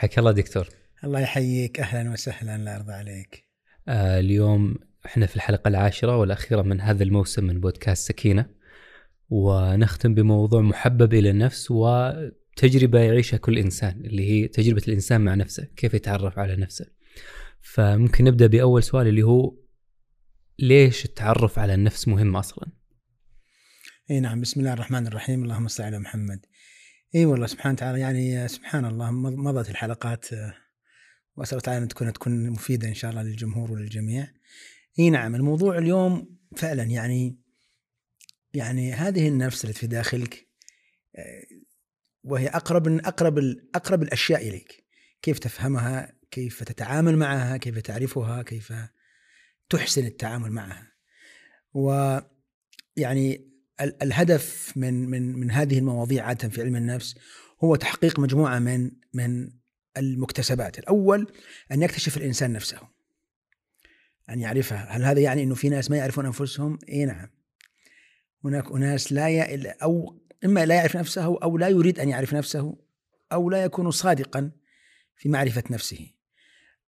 حياك الله دكتور. الله يحييك. أهلا وسهلا الله يرضى عليك. آه اليوم إحنا في الحلقة العاشرة والأخيرة من هذا الموسم من بودكاست سكينة ونختم بموضوع محبب إلى النفس وتجربة يعيشها كل إنسان اللي هي تجربة الإنسان مع نفسه كيف يتعرف على نفسه. فممكن نبدأ بأول سؤال اللي هو ليش التعرف على النفس مهم أصلا؟ إي نعم بسم الله الرحمن الرحيم. اللهم صل على محمد. إي والله سبحانه وتعالى يعني سبحان الله مضت الحلقات آه، وأسأل الله تعالى أن تكون تكون مفيدة إن شاء الله للجمهور وللجميع. إي نعم الموضوع اليوم فعلا يعني يعني هذه النفس التي في داخلك آه، وهي أقرب أقرب أقرب الأشياء إليك كيف تفهمها كيف تتعامل معها كيف تعرفها كيف تحسن التعامل معها ويعني الهدف من من من هذه المواضيع عادة في علم النفس هو تحقيق مجموعة من من المكتسبات، الأول أن يكتشف الإنسان نفسه. أن يعرفها، هل هذا يعني إنه في ناس ما يعرفون أنفسهم؟ اي نعم. هناك أناس لا ي... أو إما لا يعرف نفسه أو لا يريد أن يعرف نفسه أو لا يكون صادقا في معرفة نفسه.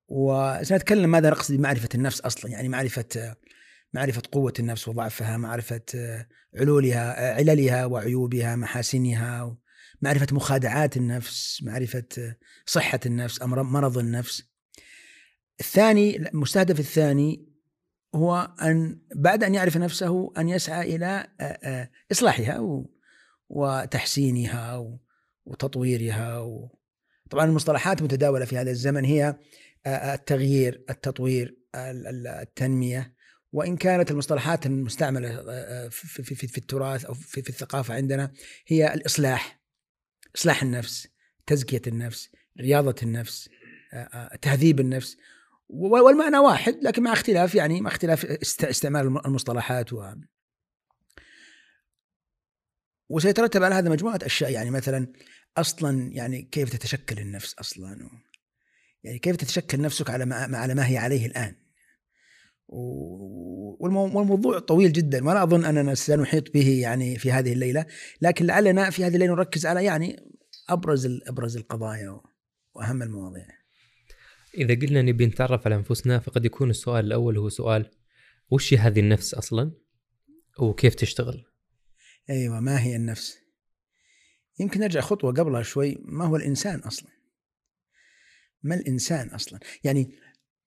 وسنتكلم ماذا نقصد بمعرفة النفس أصلا، يعني معرفة معرفة قوة النفس وضعفها معرفة آه، علولها آه، عللها وعيوبها محاسنها معرفة مخادعات النفس معرفة آه، صحة النفس أمر مرض النفس. الثاني المستهدف الثاني هو أن بعد أن يعرف نفسه أن يسعى إلى إصلاحها وتحسينها وتطويرها طبعا المصطلحات متداولة في هذا الزمن هي التغيير التطوير التنمية. وإن كانت المصطلحات المستعملة آه، آه، في, في, في التراث أو في, في الثقافة عندنا هي الإصلاح إصلاح النفس تزكية النفس رياضة النفس آه، تهذيب النفس. والمعنى واحد لكن مع اختلاف يعني مع اختلاف استعمال المصطلحات و وسيترتب على هذا مجموعة أشياء. يعني مثلا أصلا يعني كيف تتشكل النفس أصلا؟ يعني كيف تتشكل نفسك على ما على ما هي عليه الآن؟ والموضوع طويل جدا ولا أظن أننا سنحيط به يعني في هذه الليلة لكن لعلنا في هذه الليلة نركز على يعني أبرز أبرز القضايا وأهم المواضيع. إذا قلنا نبي نتعرف على أنفسنا فقد يكون السؤال الأول هو سؤال وش هذه النفس أصلا؟ وكيف تشتغل؟ أيوه ما هي النفس؟ يمكن نرجع خطوة قبلها شوي ما هو الإنسان أصلا؟ ما الإنسان أصلا؟ يعني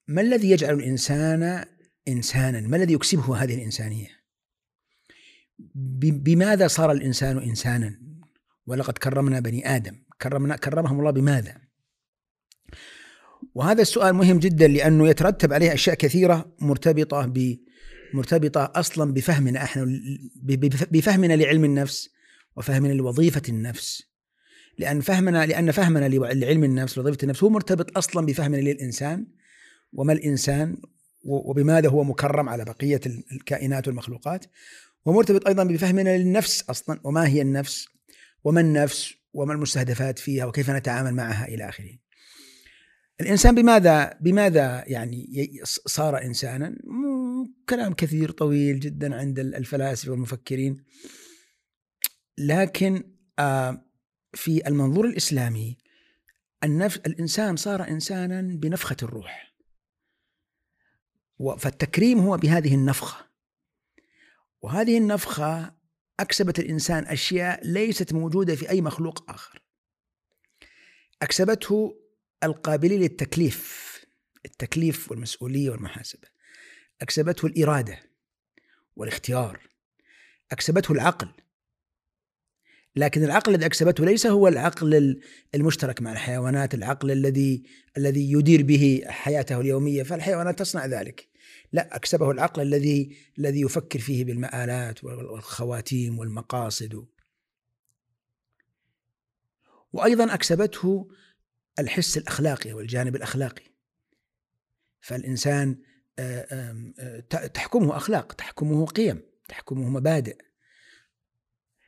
ما الذي يجعل الإنسان انسانا. ما الذي يكسبه هذه الإنسانية؟ بماذا صار الإنسان انسانا؟ ولقد كرمنا بني آدم. كرمنا كرمهم الله بماذا؟ وهذا السؤال مهم جدا لأنه يترتب عليه أشياء كثيرة مرتبطة ب مرتبطة أصلا بفهمنا إحنا بفهمنا لعلم النفس وفهمنا لوظيفة النفس. لأن فهمنا لأن فهمنا لعلم النفس ووظيفه النفس هو مرتبط أصلا بفهمنا للإنسان. وما الإنسان؟ وبماذا هو مكرم على بقية الكائنات والمخلوقات ومرتبط أيضا بفهمنا للنفس أصلا وما هي النفس وما النفس وما المستهدفات فيها وكيف نتعامل معها إلى آخره. الإنسان بماذا بماذا يعني صار انسانا؟ كلام كثير طويل جدا عند الفلاسفة والمفكرين لكن آه، في المنظور الإسلامي النفس الإنسان صار انسانا بنفخة الروح. فالتكريم هو بهذه النفخة. وهذه النفخة أكسبت الإنسان أشياء ليست موجودة في أي مخلوق آخر. أكسبته القابلية للتكليف التكليف والمسؤولية والمحاسبة. أكسبته الإرادة والاختيار. أكسبته العقل. لكن العقل الذي أكسبته ليس هو العقل المشترك مع الحيوانات العقل الذي الذي يدير به حياته اليومية فالحيوانات تصنع ذلك. لا أكسبه العقل الذي الذي يفكر فيه بالمآلات والخواتيم والمقاصد. وأيضا أكسبته الحس الأخلاقي والجانب الأخلاقي. فالإنسان تحكمه أخلاق تحكمه قيم تحكمه مبادئ.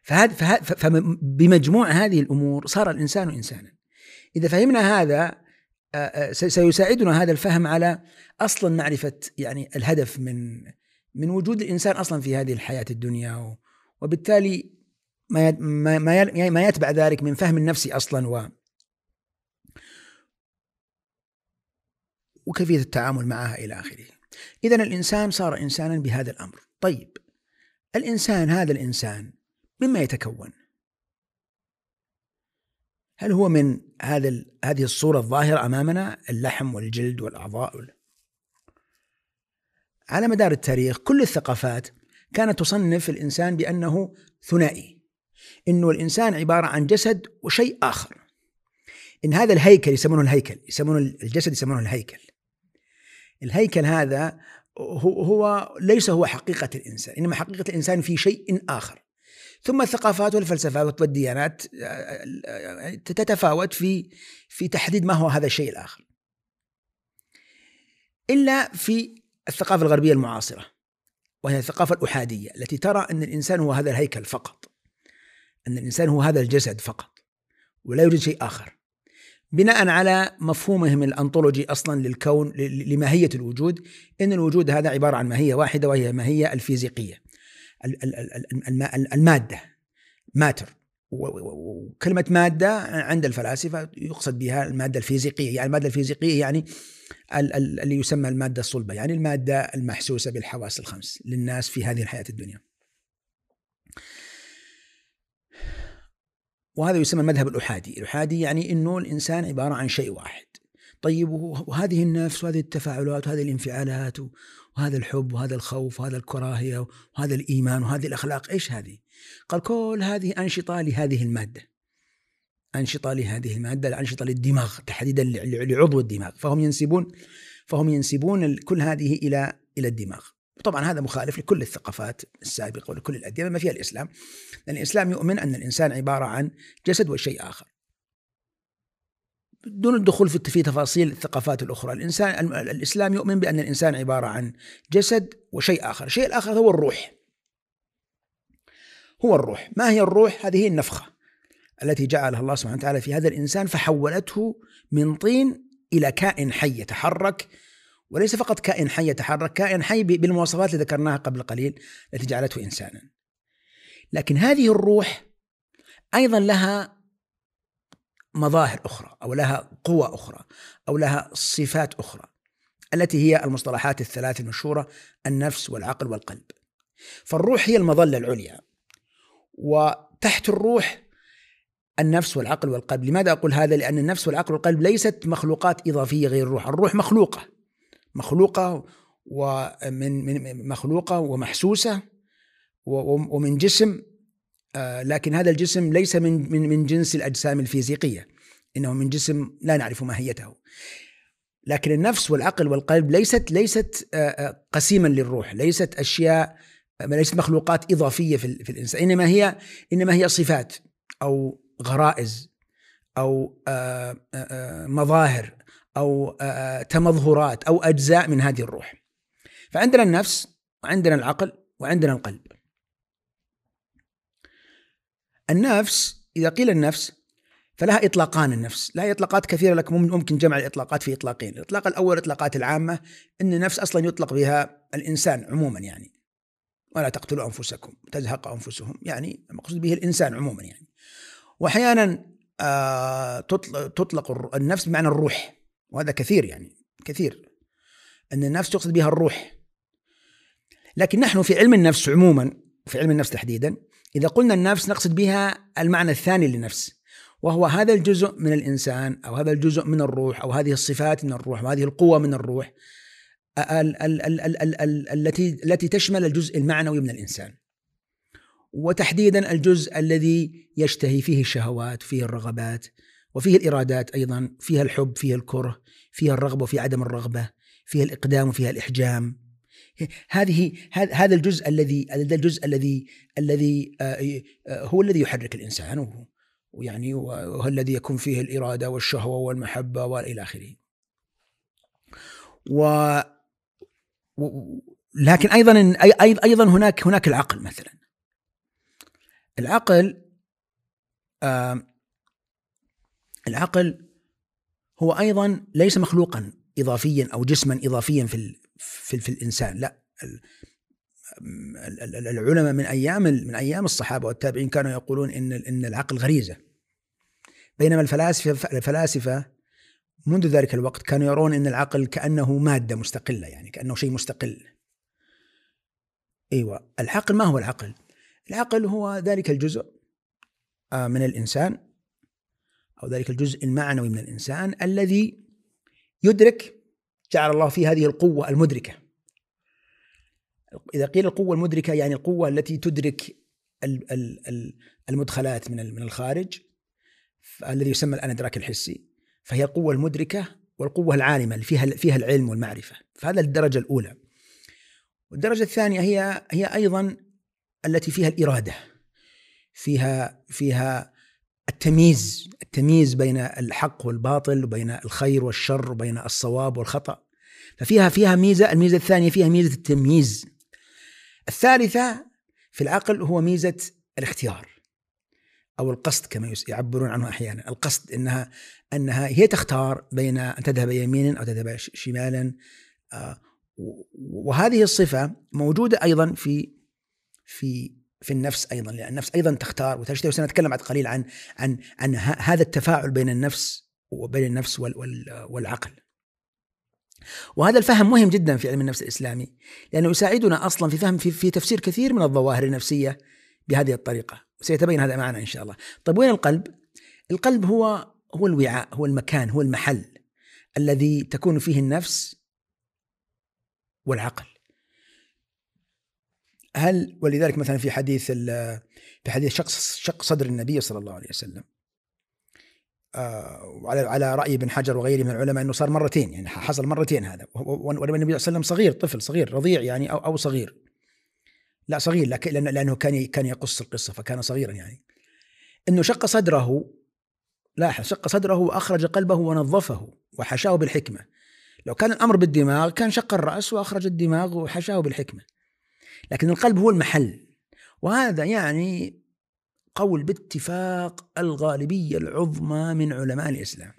فهذا فبمجموع هذه الأمور صار الإنسان إنسانا. إذا فهمنا هذا سيساعدنا هذا الفهم على أصلا معرفه يعني الهدف من من وجود الإنسان أصلا في هذه الحياة الدنيا وبالتالي ما ما ما يتبع ذلك من فهم النفس أصلا و وكيفية التعامل معها إلى آخره. اذا الإنسان صار انسانا بهذا الأمر. طيب الإنسان هذا الإنسان مما يتكون؟ هل هو من هذا هذه الصورة الظاهرة أمامنا؟ اللحم والجلد والأعضاء على مدار التاريخ كل الثقافات كانت تصنف الإنسان بأنه ثنائي. إنه الإنسان عبارة عن جسد وشيء آخر. إن هذا الهيكل يسمونه الهيكل يسمونه الجسد يسمونه الهيكل. الهيكل هذا هو, هو ليس هو حقيقة الإنسان إنما حقيقة الإنسان في شيء آخر. ثم الثقافات والفلسفات والديانات تتفاوت في في تحديد ما هو هذا الشيء الآخر. إلا في الثقافة الغربية المعاصرة وهي الثقافة الأحادية التي ترى أن الإنسان هو هذا الهيكل فقط أن الإنسان هو هذا الجسد فقط ولا يوجد شيء آخر. بناء على مفهومهم الأنطولوجي أصلا للكون لماهية الوجود إن الوجود هذا عبارة عن ماهية واحدة وهي ماهية الفيزيقية. المادة. ماتر وكلمة مادة عند الفلاسفة يقصد بها المادة الفيزيقية. يعني المادة الفيزيقية يعني اللي يسمى المادة الصلبة. يعني المادة المحسوسة بالحواس الخمس للناس في هذه الحياة الدنيا. وهذا يسمى المذهب الأحادي. الأحادي يعني أنه الإنسان عبارة عن شيء واحد. طيب وهذه النفس وهذه التفاعلات وهذه الانفعالات وهذا الحب وهذا الخوف وهذا الكراهية وهذا الإيمان وهذه الأخلاق إيش هذه؟ قال كل هذه أنشطة لهذه المادة. أنشطة لهذه المادة أنشطة للدماغ تحديدا لعضو الدماغ. فهم ينسبون فهم ينسبون كل هذه إلى إلى الدماغ. طبعا هذا مخالف لكل الثقافات السابقة ولكل الأديان ما فيها الإسلام. لأن الإسلام يؤمن أن الإنسان عبارة عن جسد وشيء آخر. دون الدخول في تفاصيل الثقافات الأخرى، الإنسان الإسلام يؤمن بأن الإنسان عبارة عن جسد وشيء آخر، الشيء الآخر هو الروح. هو الروح، ما هي الروح؟ هذه هي النفخة التي جعلها الله سبحانه وتعالى في هذا الإنسان فحولته من طين إلى كائن حي يتحرك وليس فقط كائن حي يتحرك، كائن حي بالمواصفات اللي ذكرناها قبل قليل التي جعلته إنسانا. لكن هذه الروح أيضا لها مظاهر أخرى أو لها قوى أخرى أو لها صفات أخرى التي هي المصطلحات الثلاث المشهورة النفس والعقل والقلب. فالروح هي المظلة العليا وتحت الروح النفس والعقل والقلب، لماذا أقول هذا؟ لأن النفس والعقل والقلب ليست مخلوقات إضافية غير الروح، الروح مخلوقة مخلوقة ومن من مخلوقة ومحسوسة ومن جسم لكن هذا الجسم ليس من من من جنس الأجسام الفيزيقية إنه من جسم لا نعرف ماهيته لكن النفس والعقل والقلب ليست ليست آه، آه، قسيما للروح ليست أشياء ليست مخلوقات إضافية في, في الإنسان. إنما هي إنما هي صفات أو غرائز أو مظاهر أو تمظهرات أو أجزاء من هذه الروح. فعندنا النفس وعندنا العقل وعندنا القلب. النفس إذا قيل النفس فلها إطلاقان النفس. لها إطلاقات كثيرة لكن ممكن جمع الإطلاقات في إطلاقين. الإطلاق الأول الإطلاقات العامة أن النفس أصلا يطلق بها الإنسان عموما يعني. ولا تقتلوا أنفسكم تزهق أنفسهم يعني المقصود به الإنسان عموما يعني. وأحيانا آه تطلق النفس بمعنى الروح. وهذا كثير يعني كثير. أن النفس تقصد بها الروح. لكن نحن في علم النفس عموما في علم النفس تحديدا إذا قلنا النفس نقصد بها المعنى الثاني للنفس وهو هذا الجزء من الإنسان أو هذا الجزء من الروح أو هذه الصفات من الروح وهذه القوة من الروح التي التي تشمل الجزء المعنوي من الإنسان. وتحديدا الجزء الذي يشتهي فيه الشهوات فيه الرغبات وفيه الإرادات أيضا فيها الحب فيها الكره فيها الرغبة وفيها عدم الرغبة فيها الإقدام وفيها الإحجام. هذه هذا الجزء الذي هذا الجزء الذي الذي آه، آه، هو الذي يحرك الإنسان ويعني وهو الذي يكون فيه الإرادة والشهوة والمحبة والى آخره. و لكن أيضا أيضا هناك هناك العقل مثلا. العقل العقل هو أيضا ليس مخلوقا اضافيا أو جسما اضافيا في في, في الإنسان. لا العلماء من أيام من أيام الصحابة والتابعين كانوا يقولون إن إن العقل غريزة. بينما الفلاسفة الفلاسفة منذ ذلك الوقت كانوا يرون إن العقل كأنه مادة مستقلة يعني كأنه شيء مستقل. إيوه العقل ما هو العقل؟ العقل هو ذلك الجزء آه، من الإنسان أو ذلك الجزء المعنوي من الإنسان الذي يدرك جعل الله فيه هذه القوة المدركة. إذا قيل القوة المدركة يعني القوة التي تدرك المدخلات من من الخارج الذي يسمى الآن الادراك الحسي فهي القوة المدركة والقوة العالمة اللي فيها فيها العلم والمعرفة. فهذا الدرجة الأولى. والدرجة الثانية هي هي أيضا التي فيها الإرادة. فيها فيها التمييز التمييز بين الحق والباطل وبين الخير والشر وبين الصواب والخطأ. ففيها فيها ميزة الميزة الثانية فيها ميزة التمييز. الثالثة في العقل هو ميزة الاختيار أو القصد كما يعبرون عنه أحيانا. القصد أنها أنها هي تختار بين أن تذهب يمينا أو تذهب شمالا. آه، وهذه الصفة موجودة أيضا في في في النفس أيضا لأن النفس أيضا تختار وتشتهي وسنتكلم بعد قليل عن عن عن هذا التفاعل بين النفس وبين النفس والعقل. وهذا الفهم مهم جدا في علم النفس الإسلامي لأنه يساعدنا أصلا في فهم في, في تفسير كثير من الظواهر النفسية بهذه الطريقة، سيتبين هذا معنا إن شاء الله. طيب وين القلب؟ القلب هو هو الوعاء، هو المكان، هو المحل الذي تكون فيه النفس والعقل. هل ولذلك مثلا في حديث في حديث شق شق صدر النبي صلى الله عليه وسلم. آه، وعلى على رأي ابن حجر وغيره من العلماء إنه صار مرتين يعني حصل مرتين هذا. والنبي صلى الله عليه وسلم صغير طفل صغير رضيع يعني أو أو صغير. لا صغير لكن لأنه كان كان يقص القصة فكان صغيرا يعني. إنه شق صدره لاحظ شق صدره وأخرج قلبه ونظفه وحشاه بالحكمة. لو كان الأمر بالدماغ كان شق الرأس وأخرج الدماغ وحشاه بالحكمة. لكن القلب هو المحل. وهذا يعني قول باتفاق الغالبية العظمى من علماء الإسلام.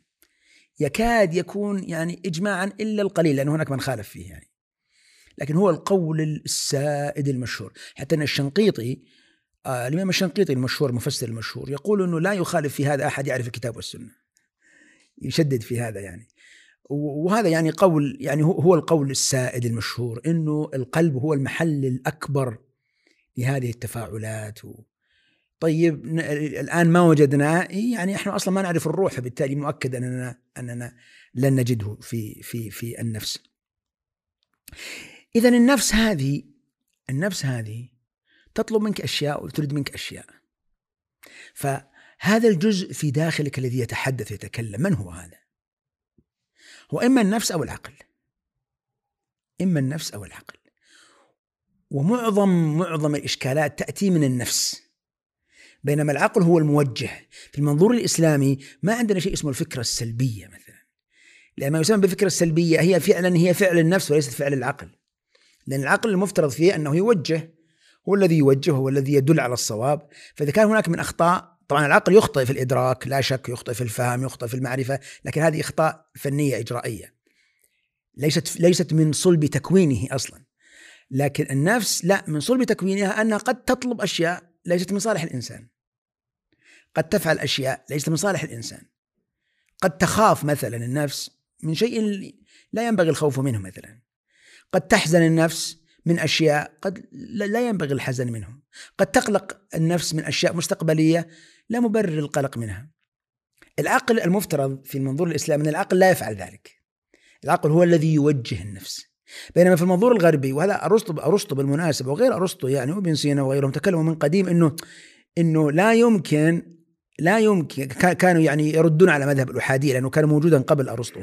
يكاد يكون يعني إجماعا إلا القليل لأن هناك من خالف فيه يعني. لكن هو القول السائد المشهور. حتى أن الشنقيطي آه الإمام الشنقيطي المشهور المفسر المشهور يقول أنه لا يخالف في هذا أحد يعرف الكتاب والسنة. يشدد في هذا يعني. وهذا يعني قول يعني هو القول السائد المشهور إنه القلب هو المحل الأكبر لهذه التفاعلات و طيب الآن ما وجدناه يعني إحنا أصلا ما نعرف الروح فبالتالي مؤكد أننا أننا لن نجده في في في النفس. اذا النفس هذه النفس هذه تطلب منك أشياء وتريد منك أشياء. فهذا الجزء في داخلك الذي يتحدث يتكلم من هو هذا؟ هو إما النفس أو العقل. إما النفس أو العقل. ومعظم معظم الإشكالات تأتي من النفس. بينما العقل هو الموجه. في المنظور الإسلامي ما عندنا شيء اسمه الفكرة السلبية مثلا. لأن ما يسمى بالفكرة السلبية هي فعلا هي فعل النفس وليست فعل العقل. لأن العقل المفترض فيه أنه يوجه. هو الذي يوجه هو الذي يدل على الصواب. فإذا كان هناك من أخطاء طبعا العقل يخطئ في الإدراك لا شك يخطئ في الفهم يخطئ في المعرفة لكن هذه إخطاء فنية إجرائية. ليست ليست من صلب تكوينه أصلا. لكن النفس لا من صلب تكوينها أنها قد تطلب أشياء ليست من صالح الإنسان. قد تفعل أشياء ليست من صالح الإنسان. قد تخاف مثلا النفس من شيء لا ينبغي الخوف منه مثلا. قد تحزن النفس من أشياء قد لا ينبغي الحزن منه قد تقلق النفس من أشياء مستقبلية لا مبرر للقلق منها. العقل المفترض في المنظور الإسلامي أن العقل لا يفعل ذلك. العقل هو الذي يوجه النفس. بينما في المنظور الغربي وهذا أرسطو أرسطو بالمناسبة وغير أرسطو يعني وابن سينا وغيرهم تكلموا من قديم إنه إنه لا يمكن لا يمكن كانوا يعني يردون على مذهب الاحاديه لأنه كان موجودا قبل أرسطو.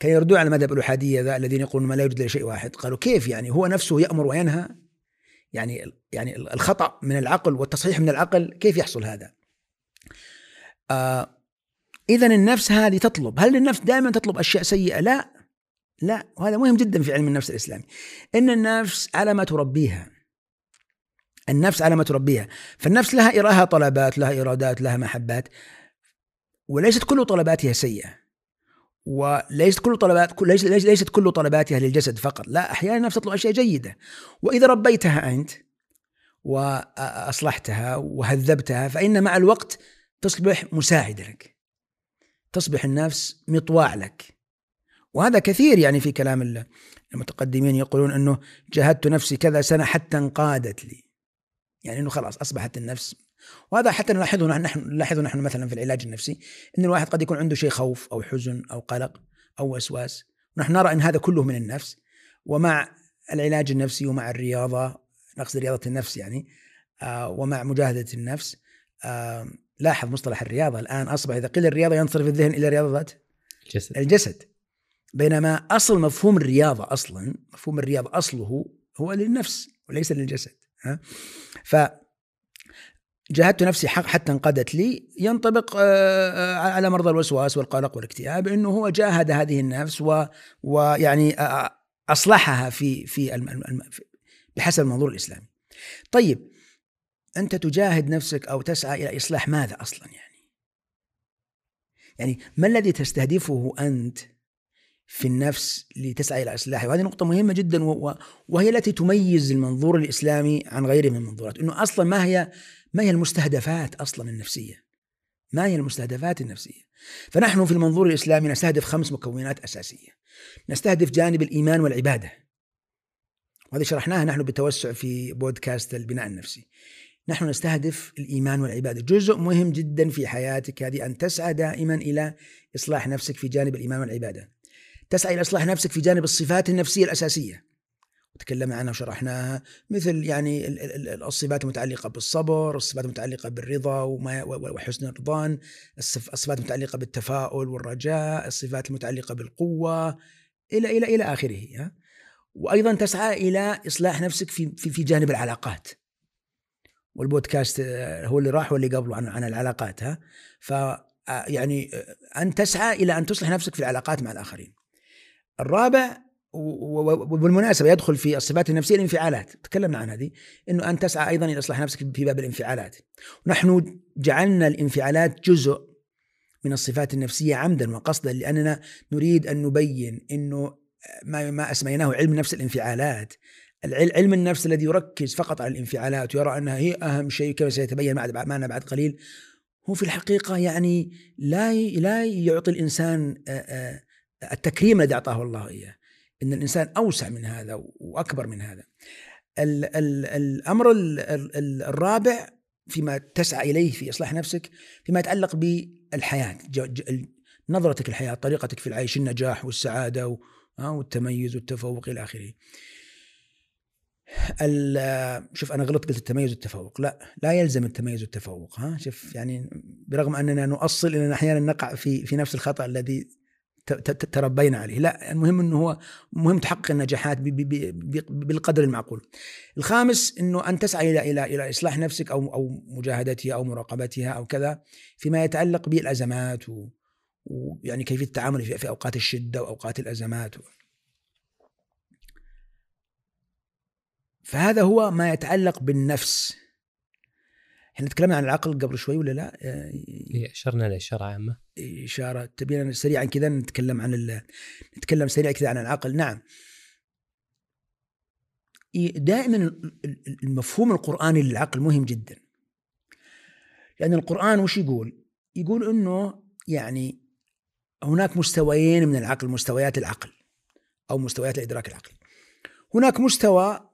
كانوا يردون على مذهب الاحاديه ذا الذين يقولون ما لا يوجد إلا شيء واحد. قالوا كيف يعني؟ هو نفسه يأمر وينهى يعني يعني الخطأ من العقل والتصحيح من العقل كيف يحصل هذا؟ آه اذا النفس هذه تطلب، هل النفس دائما تطلب أشياء سيئة؟ لا لا وهذا مهم جدا في علم النفس الإسلامي. إن النفس على ما تربيها. النفس على ما تربيها، فالنفس لها لها طلبات، لها إرادات، لها محبات وليست كل طلباتها سيئة. وليست كل طلبات ليست كل طلباتها للجسد فقط. لا أحيانا النفس تطلب أشياء جيدة. وإذا ربيتها أنت وأصلحتها وهذبتها فإن مع الوقت تصبح مساعدة لك. تصبح النفس مطواع لك. وهذا كثير يعني في كلام المتقدمين يقولون أنه جاهدت نفسي كذا سنة حتى انقادت لي. يعني إنه خلاص أصبحت النفس وهذا حتى نلاحظه نحن نلاحظه نحن مثلا في العلاج النفسي إن الواحد قد يكون عنده شيء خوف أو حزن أو قلق أو وسواس. ونحن نرى إن هذا كله من النفس. ومع العلاج النفسي ومع الرياضة نقصد رياضة النفس يعني آه ومع مجاهدة النفس آه لاحظ مصطلح الرياضة. الآن أصبح إذا قيل الرياضة ينصرف الذهن إلى رياضة الجسد. الجسد. بينما أصل مفهوم الرياضة أصلا مفهوم الرياضة أصله هو للنفس وليس للجسد ها. ف جاهدت نفسي حق حتى انقادت لي ينطبق آه، على مرضى الوسواس والقلق والاكتئاب إنه هو جاهد هذه النفس و ويعني أصلحها في في بحسب المنظور الإسلامي. طيب أنت تجاهد نفسك أو تسعى إلى إصلاح ماذا أصلا يعني؟ يعني ما الذي تستهدفه أنت في النفس لتسعى إلى إصلاحه وهذه نقطة مهمة جدا وهي التي تميز المنظور الإسلامي عن غيره من المنظورات إنه أصلا ما هي ما هي المستهدفات أصلا النفسية؟ ما هي المستهدفات النفسية؟ فنحن في المنظور الإسلامي نستهدف خمس مكونات أساسية. نستهدف جانب الإيمان والعبادة. وهذه شرحناها نحن بتوسع في بودكاست البناء النفسي. نحن نستهدف الإيمان والعبادة. جزء مهم جدا في حياتك هذه أن تسعى دائما إلى إصلاح نفسك في جانب الإيمان والعبادة. تسعى إلى إصلاح نفسك في جانب الصفات النفسية الأساسية. تكلمنا عنها وشرحناها مثل يعني الصفات المتعلقة بالصبر الصفات المتعلقة بالرضا وحسن الرضان الصفات المتعلقة بالتفاؤل والرجاء الصفات المتعلقة بالقوة إلى إلى إلى آخره وأيضا تسعى إلى إصلاح نفسك في في, في جانب العلاقات. والبودكاست آه، هو اللي راح واللي قبله عن عن العلاقات ها؟ ف آه، يعني آه، أن تسعى إلى أن تصلح نفسك في العلاقات مع الآخرين. الرابع وبالمناسبة يدخل في الصفات النفسية الانفعالات. تكلمنا عن هذه إنه أن تسعى أيضا إلى إصلاح نفسك في باب الانفعالات. ونحن جعلنا الانفعالات جزء من الصفات النفسية عمدا وقصدا لأننا نريد أن نبين إنه ما ما أسميناه علم نفس الانفعالات. علم النفس الذي يركز فقط على الانفعالات ويرى أنها هي أهم شيء كما سيتبين معنا بعد قليل هو في الحقيقة يعني لا لا يعطي الإنسان التكريم الذي أعطاه الله إياه. إن الإنسان أوسع من هذا وأكبر من هذا. ال ال الأمر ال ال الرابع فيما تسعى إليه في إصلاح نفسك فيما يتعلق بالحياة نظرتك الحياة طريقتك في العيش النجاح والسعادة والتميز والتفوق إلى آخره. شوف أنا غلطت قلت التميز والتفوق. لا لا يلزم التميز والتفوق ها؟ شوف يعني برغم أننا نؤصل إننا أحيانا نقع في في نفس الخطأ الذي تربينا عليه. لا المهم إنه هو مهم تحقق النجاحات بالقدر المعقول. الخامس إنه أن تسعى إلى إلى إلى إصلاح نفسك أو أو مجاهدتها أو مراقبتها أو كذا فيما يتعلق بالأزمات ويعني كيفية التعامل في, في أوقات الشدة وأوقات الأزمات فهذا هو ما يتعلق بالنفس. إحنا تكلمنا عن العقل قبل شوي ولا لا؟ إيه، أشرنا لإشارة عامة. إشارة. تبينا سريعا كذا نتكلم عن نتكلم سريعا كذا عن العقل. نعم. دائما المفهوم القرآني للعقل مهم جدا. لأن القرآن وش يقول؟ يقول إنه يعني هناك مستويين من العقل مستويات العقل أو مستويات الإدراك العقلي. هناك مستوى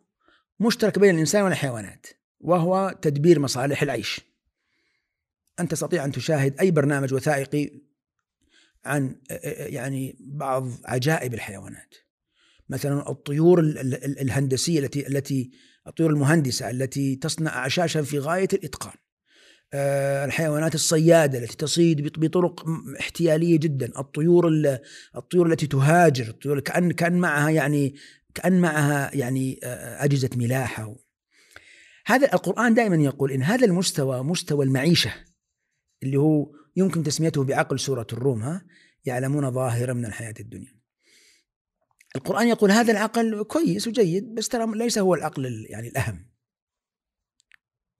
مشترك بين الإنسان والحيوانات وهو تدبير مصالح العيش. أن تستطيع أن تشاهد أي برنامج وثائقي عن يعني بعض عجائب الحيوانات. مثلا الطيور الهندسية التي التي الطيور المهندسة التي تصنع أعشاشا في غاية الإتقان. آه، الحيوانات الصيادة التي تصيد بطرق احتيالية جدا. الطيور الطيور التي تهاجر الطيور كأن كأن معها يعني كأن معها يعني آه، أجهزة ملاحة. هذا القرآن دائما يقول إن هذا المستوى مستوى المعيشة. اللي هو يمكن تسميته بعقل سورة الروم ها؟ يعلمون ظاهرا من الحياة الدنيا. القرآن يقول هذا العقل كويس وجيد بس ترى ليس هو العقل يعني الأهم.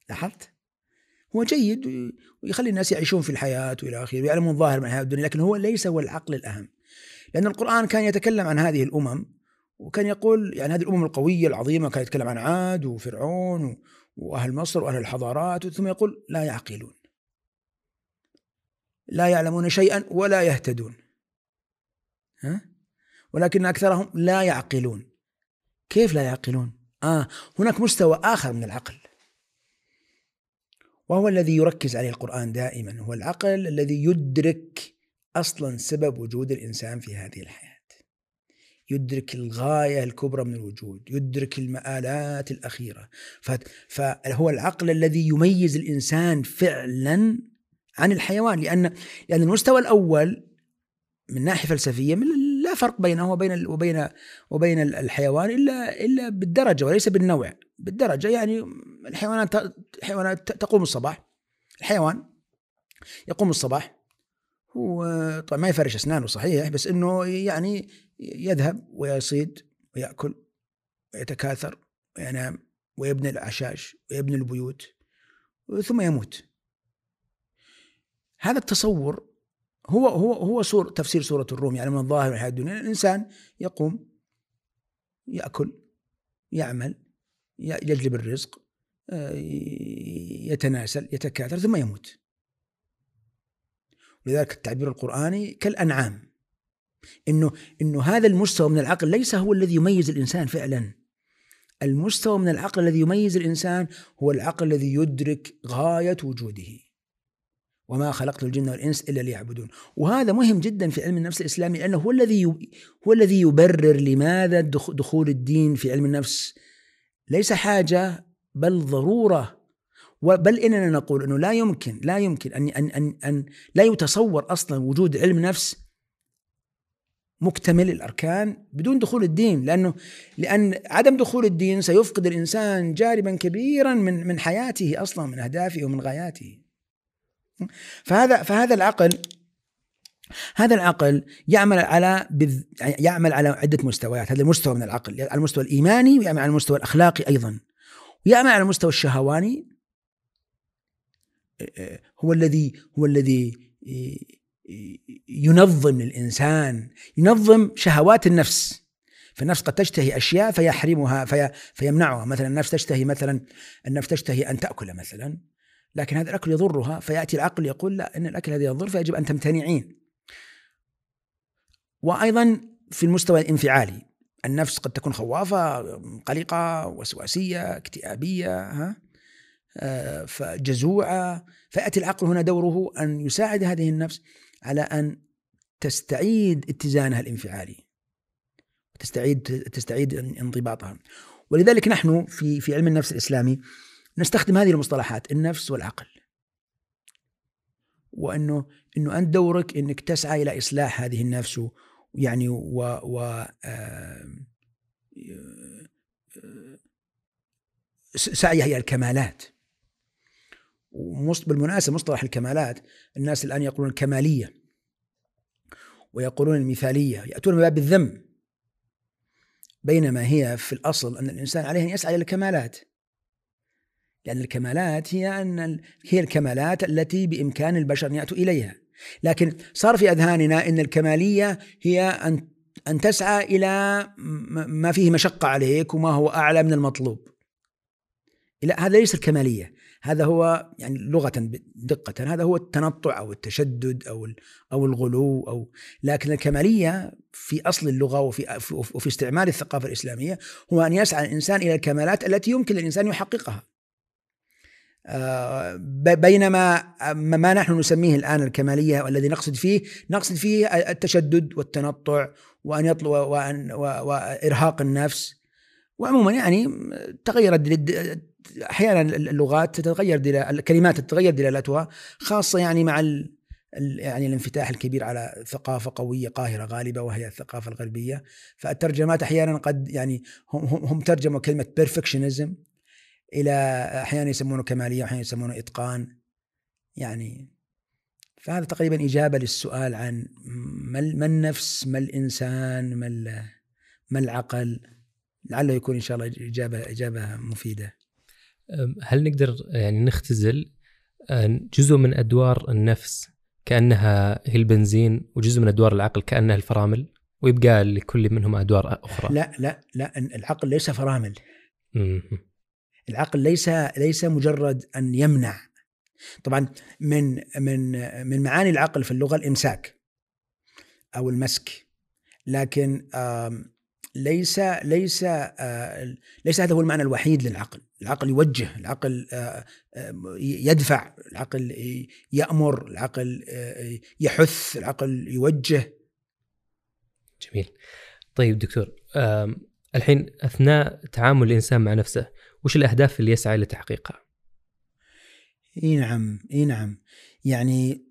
لاحظت؟ هو جيد ويخلي الناس يعيشون في الحياة وإلى آخره ويعلمون ظاهر من الحياة الدنيا لكن هو ليس هو العقل الأهم. لأن القرآن كان يتكلم عن هذه الأمم وكان يقول يعني هذه الأمم القوية العظيمة كان يتكلم عن عاد وفرعون وأهل مصر وأهل الحضارات ثم يقول لا يعقلون. لا يعلمون شيئا ولا يهتدون. ها؟ ولكن أكثرهم لا يعقلون. كيف لا يعقلون؟ آه هناك مستوى آخر من العقل. وهو الذي يركز عليه القرآن دائما هو العقل الذي يدرك أصلا سبب وجود الإنسان في هذه الحياة. يدرك الغاية الكبرى من الوجود يدرك المآلات الأخيرة. فهو العقل الذي يميز الإنسان فعلا عن الحيوان لأن لأن المستوى الأول من ناحية فلسفية لا فرق بينه وبين وبين وبين الحيوان إلا إلا بالدرجة وليس بالنوع. بالدرجة يعني الحيوانات الحيوانات تقوم الصباح. الحيوان يقوم الصباح هو طبعا ما يفرش أسنانه صحيح بس إنه يعني يذهب ويصيد ويأكل ويتكاثر وينام ويبني الأعشاش ويبني البيوت ثم يموت. هذا التصور هو هو هو صور تفسير سورة الروم يعني من الظاهر الحياة الدنيا الإنسان يقوم يأكل يعمل يجلب الرزق يتناسل يتكاثر ثم يموت. ولذلك التعبير القرآني كالأنعام إنه إنه هذا المستوى من العقل ليس هو الذي يميز الإنسان فعلا. المستوى من العقل الذي يميز الإنسان هو العقل الذي يدرك غاية وجوده. وما خلقت الجن والإنس إلا ليعبدون. وهذا مهم جدا في علم النفس الإسلامي لأنه هو الذي هو الذي يبرر لماذا دخول الدين في علم النفس. ليس حاجة بل ضرورة. بل إننا نقول إنه لا يمكن لا يمكن أن أن أن, أن لا يتصور أصلا وجود علم نفس مكتمل الأركان بدون دخول الدين. لأنه لأن عدم دخول الدين سيفقد الإنسان جانبا كبيرا من من حياته أصلا من أهدافه ومن غاياته. فهذا فهذا العقل هذا العقل يعمل على يعمل على عدة مستويات، هذا المستوى من العقل، على المستوى الإيماني ويعمل على المستوى الأخلاقي أيضا. ويعمل على المستوى الشهواني هو الذي هو الذي ينظم الانسان ينظم شهوات النفس. فالنفس قد تشتهي أشياء فيحرمها في فيمنعها. مثلا النفس تشتهي مثلا النفس تشتهي أن تأكل مثلا. لكن هذا الأكل يضرها فيأتي العقل يقول لا إن الأكل هذا يضر فيجب أن تمتنعين. وأيضا في المستوى الانفعالي النفس قد تكون خوافة قلقة وسواسية اكتئابية ها؟ آه، فجزوعة. فيأتي العقل هنا دوره أن يساعد هذه النفس على أن تستعيد اتزانها الانفعالي تستعيد تستعيد انضباطها. ولذلك نحن في في علم النفس الإسلامي نستخدم هذه المصطلحات النفس والعقل. وأنه إنه أنت دورك إنك تسعى إلى إصلاح هذه النفس يعني و, و سعيها إلى الكمالات. بالمناسبة مصطلح الكمالات الناس الآن يقولون الكمالية ويقولون المثالية يأتون من باب الذم. بينما هي في الأصل أن الإنسان عليه أن يسعى إلى الكمالات. لأن الكمالات هي أن هي الكمالات التي بإمكان البشر أن يأتوا إليها. لكن صار في أذهاننا إن الكمالية هي ان أن تسعى إلى ما فيه مشقة عليك وما هو أعلى من المطلوب. لا هذا ليس الكمالية. هذا هو يعني لغة دقة. هذا هو التنطع أو التشدد أو أو الغلو أو لكن الكمالية في أصل اللغة وفي وفي استعمال الثقافة الإسلامية هو أن يسعى الإنسان إلى الكمالات التي يمكن للإنسان يحققها. بينما ما نحن نسميه الآن الكمالية والذي نقصد فيه نقصد فيه التشدد والتنطع وأن يطلب وأن وإرهاق النفس. وعموما يعني تغيرت أحيانا اللغات تتغير الكلمات تتغير دلالتها خاصة يعني مع ال يعني الانفتاح الكبير على ثقافة قوية قاهرة غالبة وهي الثقافة الغربية. فالترجمات أحيانا قد يعني هم هم ترجموا كلمة بيرفكشنزم إلى أحيانا يسمونه كمالية واحيانا يسمونه إتقان. يعني فهذا تقريبا إجابة للسؤال عن ما النفس ما الإنسان ما ما العقل؟ لعله يكون إن شاء الله إجابة إجابة مفيدة. هل نقدر يعني نختزل آه، جزء من أدوار النفس كأنها هي البنزين وجزء من أدوار العقل كأنها الفرامل؟ ويبقى لكل منهم أدوار أخرى. لا لا لا العقل ليس فرامل. العقل ليس ليس مجرد أن يمنع. طبعا من من من معاني العقل في اللغة الإمساك أو المسك لكن ليس ليس آه، ليس هذا هو المعنى الوحيد للعقل. العقل يوجه العقل آه، آه، يدفع العقل يأمر العقل يحث العقل يوجه. جميل. طيب دكتور الحين أثناء تعامل الإنسان مع نفسه وش الأهداف اللي يسعى لتحقيقها؟ إي نعم إي نعم. يعني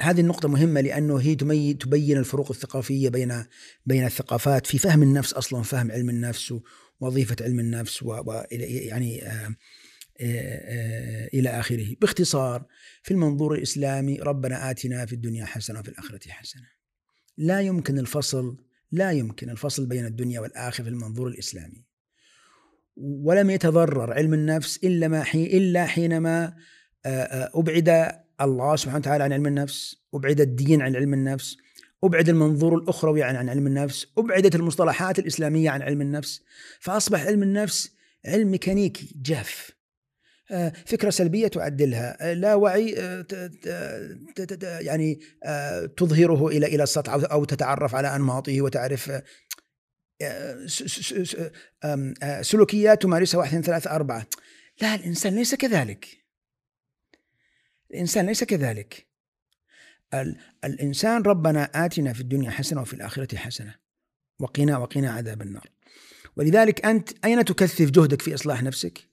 هذه النقطة مهمة لأنه هي تبين الفروق الثقافية بين بين الثقافات في فهم النفس أصلا فهم علم النفس ووظيفة علم النفس و يعني آه، آه، آه، إلى آخره. باختصار في المنظور الإسلامي ربنا آتنا في الدنيا حسنة وفي الآخرة حسنة. لا يمكن الفصل لا يمكن الفصل بين الدنيا والآخرة في المنظور الإسلامي. ولم يتضرر علم النفس إلا ما حين إلا حينما أبعد الله سبحانه وتعالى عن علم النفس أبعد الدين عن علم النفس أبعد المنظور الأخروي عن, عن علم النفس أبعدت المصطلحات الإسلامية عن علم النفس فأصبح علم النفس علم ميكانيكي جاف فكرة سلبية تعدلها. لا وعي يعني تظهره إلى إلى السطح أو تتعرف على أنماطه وتعرف سلوكيات تمارسها واحد اثنين ثلاثة أربعة. لا الإنسان ليس كذلك. الإنسان ليس كذلك. الإنسان ربنا آتنا في الدنيا حسنة وفي الآخرة حسنة. وقنا وقنا عذاب النار. ولذلك أنت أين تكثف جهدك في إصلاح نفسك؟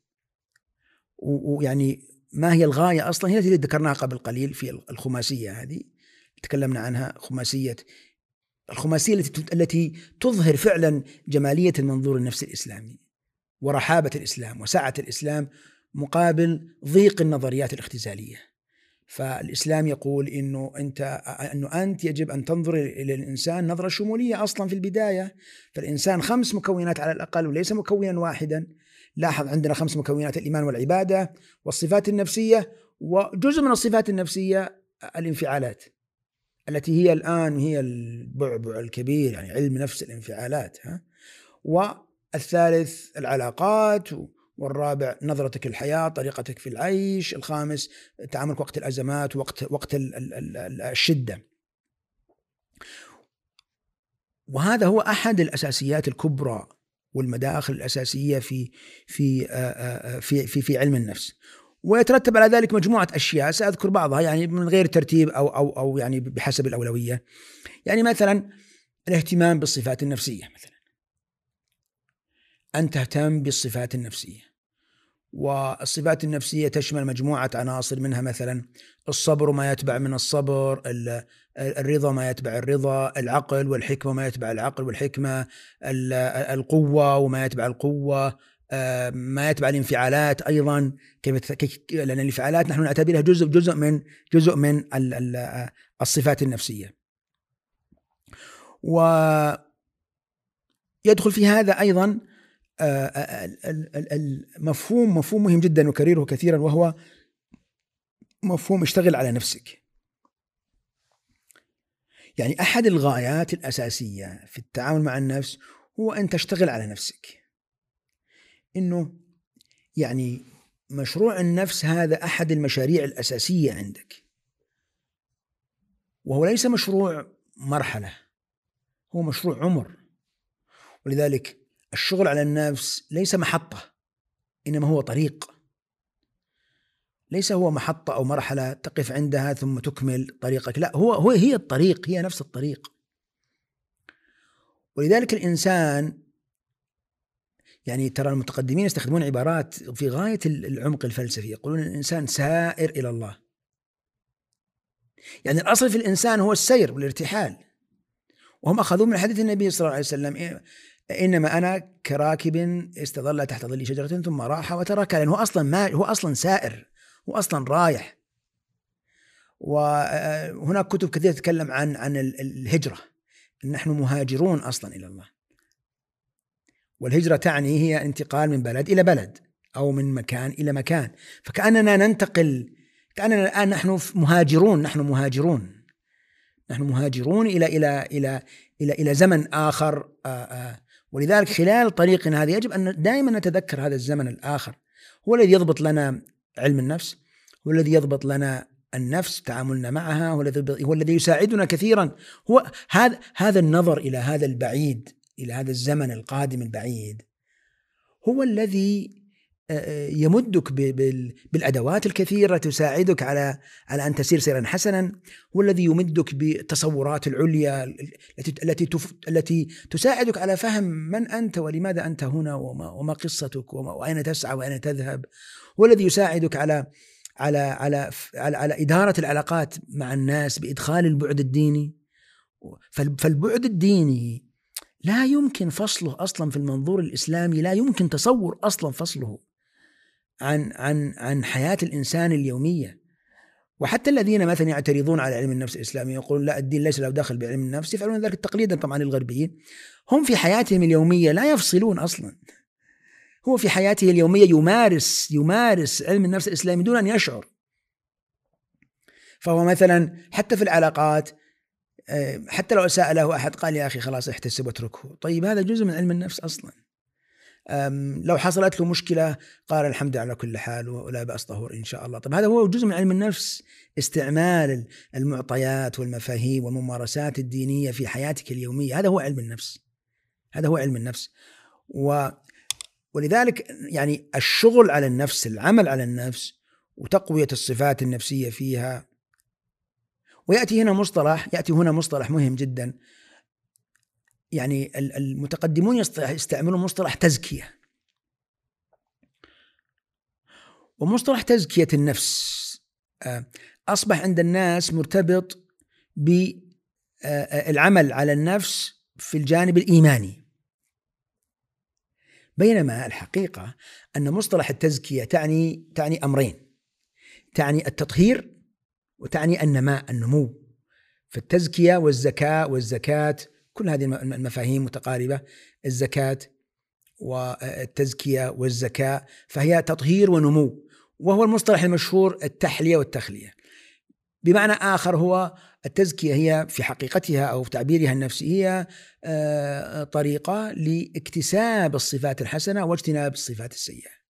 ويعني ما هي الغاية أصلا؟ هي التي ذكرناها قبل قليل في الخماسية هذه. تكلمنا عنها خماسية الخماسية التي التي تظهر فعلا جمالية المنظور النفسي الإسلامي ورحابة الإسلام وسعة الإسلام مقابل ضيق النظريات الاختزالية. فالإسلام يقول إنه أنت أنه أنت يجب أن تنظر إلى الإنسان نظرة شمولية أصلا في البداية. فالإنسان خمس مكونات على الأقل وليس مكونا واحدا. لاحظ عندنا خمس مكونات الإيمان والعبادة والصفات النفسية وجزء من الصفات النفسية الانفعالات. التي هي الآن هي البعبع الكبير يعني علم نفس الانفعالات ها؟ والثالث العلاقات والرابع نظرتك للحياة طريقتك في العيش الخامس تعاملك وقت الأزمات وقت وقت الشدة. وهذا هو أحد الأساسيات الكبرى والمداخل الأساسية في في في في, في علم النفس. ويترتب على ذلك مجموعة أشياء. سأذكر بعضها يعني من غير ترتيب أو أو أو يعني بحسب الأولوية. يعني مثلا الاهتمام بالصفات النفسية مثلا. أن تهتم بالصفات النفسية. والصفات النفسية تشمل مجموعة عناصر منها مثلا الصبر ما يتبع من الصبر الرضا ما يتبع الرضا العقل والحكمة ما يتبع العقل والحكمة القوة وما يتبع القوة ما يتبع الانفعالات أيضا كيف لأن الانفعالات نحن نعتبرها جزء جزء من جزء من الصفات النفسية. و يدخل في هذا أيضا المفهوم مفهوم مهم جدا نكرره كثيرا وهو مفهوم اشتغل على نفسك يعني أحد الغايات الأساسية في التعامل مع النفس هو أن تشتغل على نفسك إنه يعني مشروع النفس هذا أحد المشاريع الأساسية عندك. وهو ليس مشروع مرحلة هو مشروع عمر. ولذلك الشغل على النفس ليس محطة إنما هو طريق. ليس هو محطة أو مرحلة تقف عندها ثم تكمل طريقك لا هو هو هي الطريق هي نفس الطريق. ولذلك الإنسان يعني ترى المتقدمين يستخدمون عبارات في غاية العمق الفلسفي يقولون الإنسان سائر إلى الله. يعني الأصل في الإنسان هو السير والارتحال. وهم أخذوا من حديث النبي صلى الله عليه وسلم إنما أنا كراكب استظل تحت ظل شجرة ثم راح وترك لأنه أصلا ما هو أصلا سائر هو أصلا رايح. وهناك كتب كثيرة تتكلم عن عن الهجرة. نحن مهاجرون أصلا إلى الله. والهجرة تعني هي انتقال من بلد إلى بلد أو من مكان إلى مكان. فكأننا ننتقل كأننا الآن نحن مهاجرون نحن مهاجرون. نحن مهاجرون إلى إلى إلى إلى إلى زمن آآ ولذلك خلال طريقنا هذا يجب أن دائما نتذكر هذا الزمن الآخر. هو الذي يضبط لنا علم النفس هو الذي يضبط لنا النفس تعاملنا معها هو الذي هو الذي يساعدنا كثيرا. هو هذا هذا النظر إلى هذا البعيد إلى هذا الزمن القادم البعيد هو الذي يمدك بالأدوات الكثيرة تساعدك على على أن تسير سيرا حسنا هو الذي يمدك بالتصورات العليا التي التي التي تساعدك على فهم من أنت ولماذا أنت هنا وما, وما قصتك وأين تسعى وأين تذهب هو الذي يساعدك على على على على, على إدارة العلاقات مع الناس بإدخال البعد الديني فالبعد الديني لا يمكن فصله أصلا في المنظور الإسلامي لا يمكن تصور أصلا فصله عن عن عن حياة الإنسان اليومية. وحتى الذين مثلا يعترضون على علم النفس الإسلامي يقولون لا الدين ليس له دخل بعلم النفس يفعلون ذلك تقليدا طبعا للغربيين. هم في حياتهم اليومية لا يفصلون أصلا. هو في حياته اليومية يمارس يمارس علم النفس الإسلامي دون أن يشعر. فهو مثلا حتى في العلاقات حتى لو سأله أحد قال يا أخي خلاص احتسب واتركه. طيب هذا جزء من علم النفس أصلا. لو حصلت له مشكلة قال الحمد على كل حال ولا بأس طهور إن شاء الله. طب هذا هو جزء من علم النفس استعمال المعطيات والمفاهيم والممارسات الدينية في حياتك اليومية. هذا هو علم النفس. هذا هو علم النفس. و ولذلك يعني الشغل على النفس العمل على النفس وتقوية الصفات النفسية فيها ويأتي هنا مصطلح يأتي هنا مصطلح مهم جدا. يعني المتقدمون يستعملون مصطلح تزكية. ومصطلح تزكية النفس آه، أصبح عند الناس مرتبط بالعمل على النفس في الجانب الإيماني. بينما الحقيقة أن مصطلح التزكية تعني تعني أمرين. تعني التطهير وتعني النماء النمو. فالتزكية والزكاة والزكاة كل هذه المفاهيم متقاربة. الزكاة والتزكية والزكاة فهي تطهير ونمو. وهو المصطلح المشهور التحلية والتخلية. بمعنى آخر هو التزكية هي في حقيقتها أو في تعبيرها النفسي هي آه، طريقة لاكتساب الصفات الحسنة واجتناب الصفات السيئة.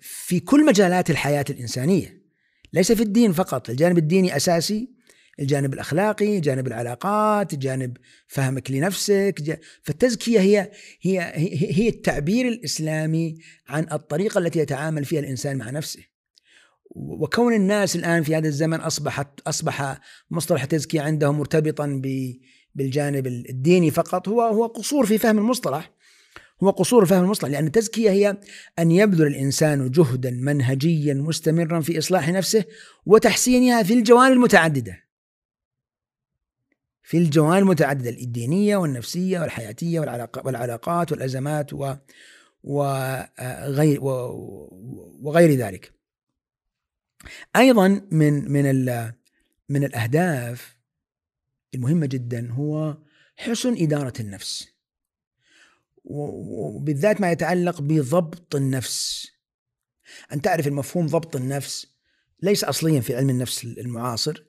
في كل مجالات الحياة الإنسانية ليس في الدين فقط، الجانب الديني أساسي الجانب الأخلاقي، جانب العلاقات، جانب فهمك لنفسك، فالتزكية هي هي هي التعبير الإسلامي عن الطريقة التي يتعامل فيها الإنسان مع نفسه. وكون الناس الآن في هذا الزمن أصبحت أصبح مصطلح التزكية عندهم مرتبطا بالجانب الديني فقط هو هو قصور في فهم المصطلح. هو قصور فهم المصطلح لأن التزكية هي أن يبذل الإنسان جهدا منهجيا مستمرا في إصلاح نفسه وتحسينها في الجوانب المتعددة في الجوانب المتعددة الدينية والنفسية والحياتية والعلاقات والأزمات و وغير وغير ذلك. أيضا من من من الأهداف المهمة جدا هو حسن إدارة النفس. وبالذات ما يتعلق بضبط النفس. أن تعرف المفهوم ضبط النفس ليس اصليا في علم النفس المعاصر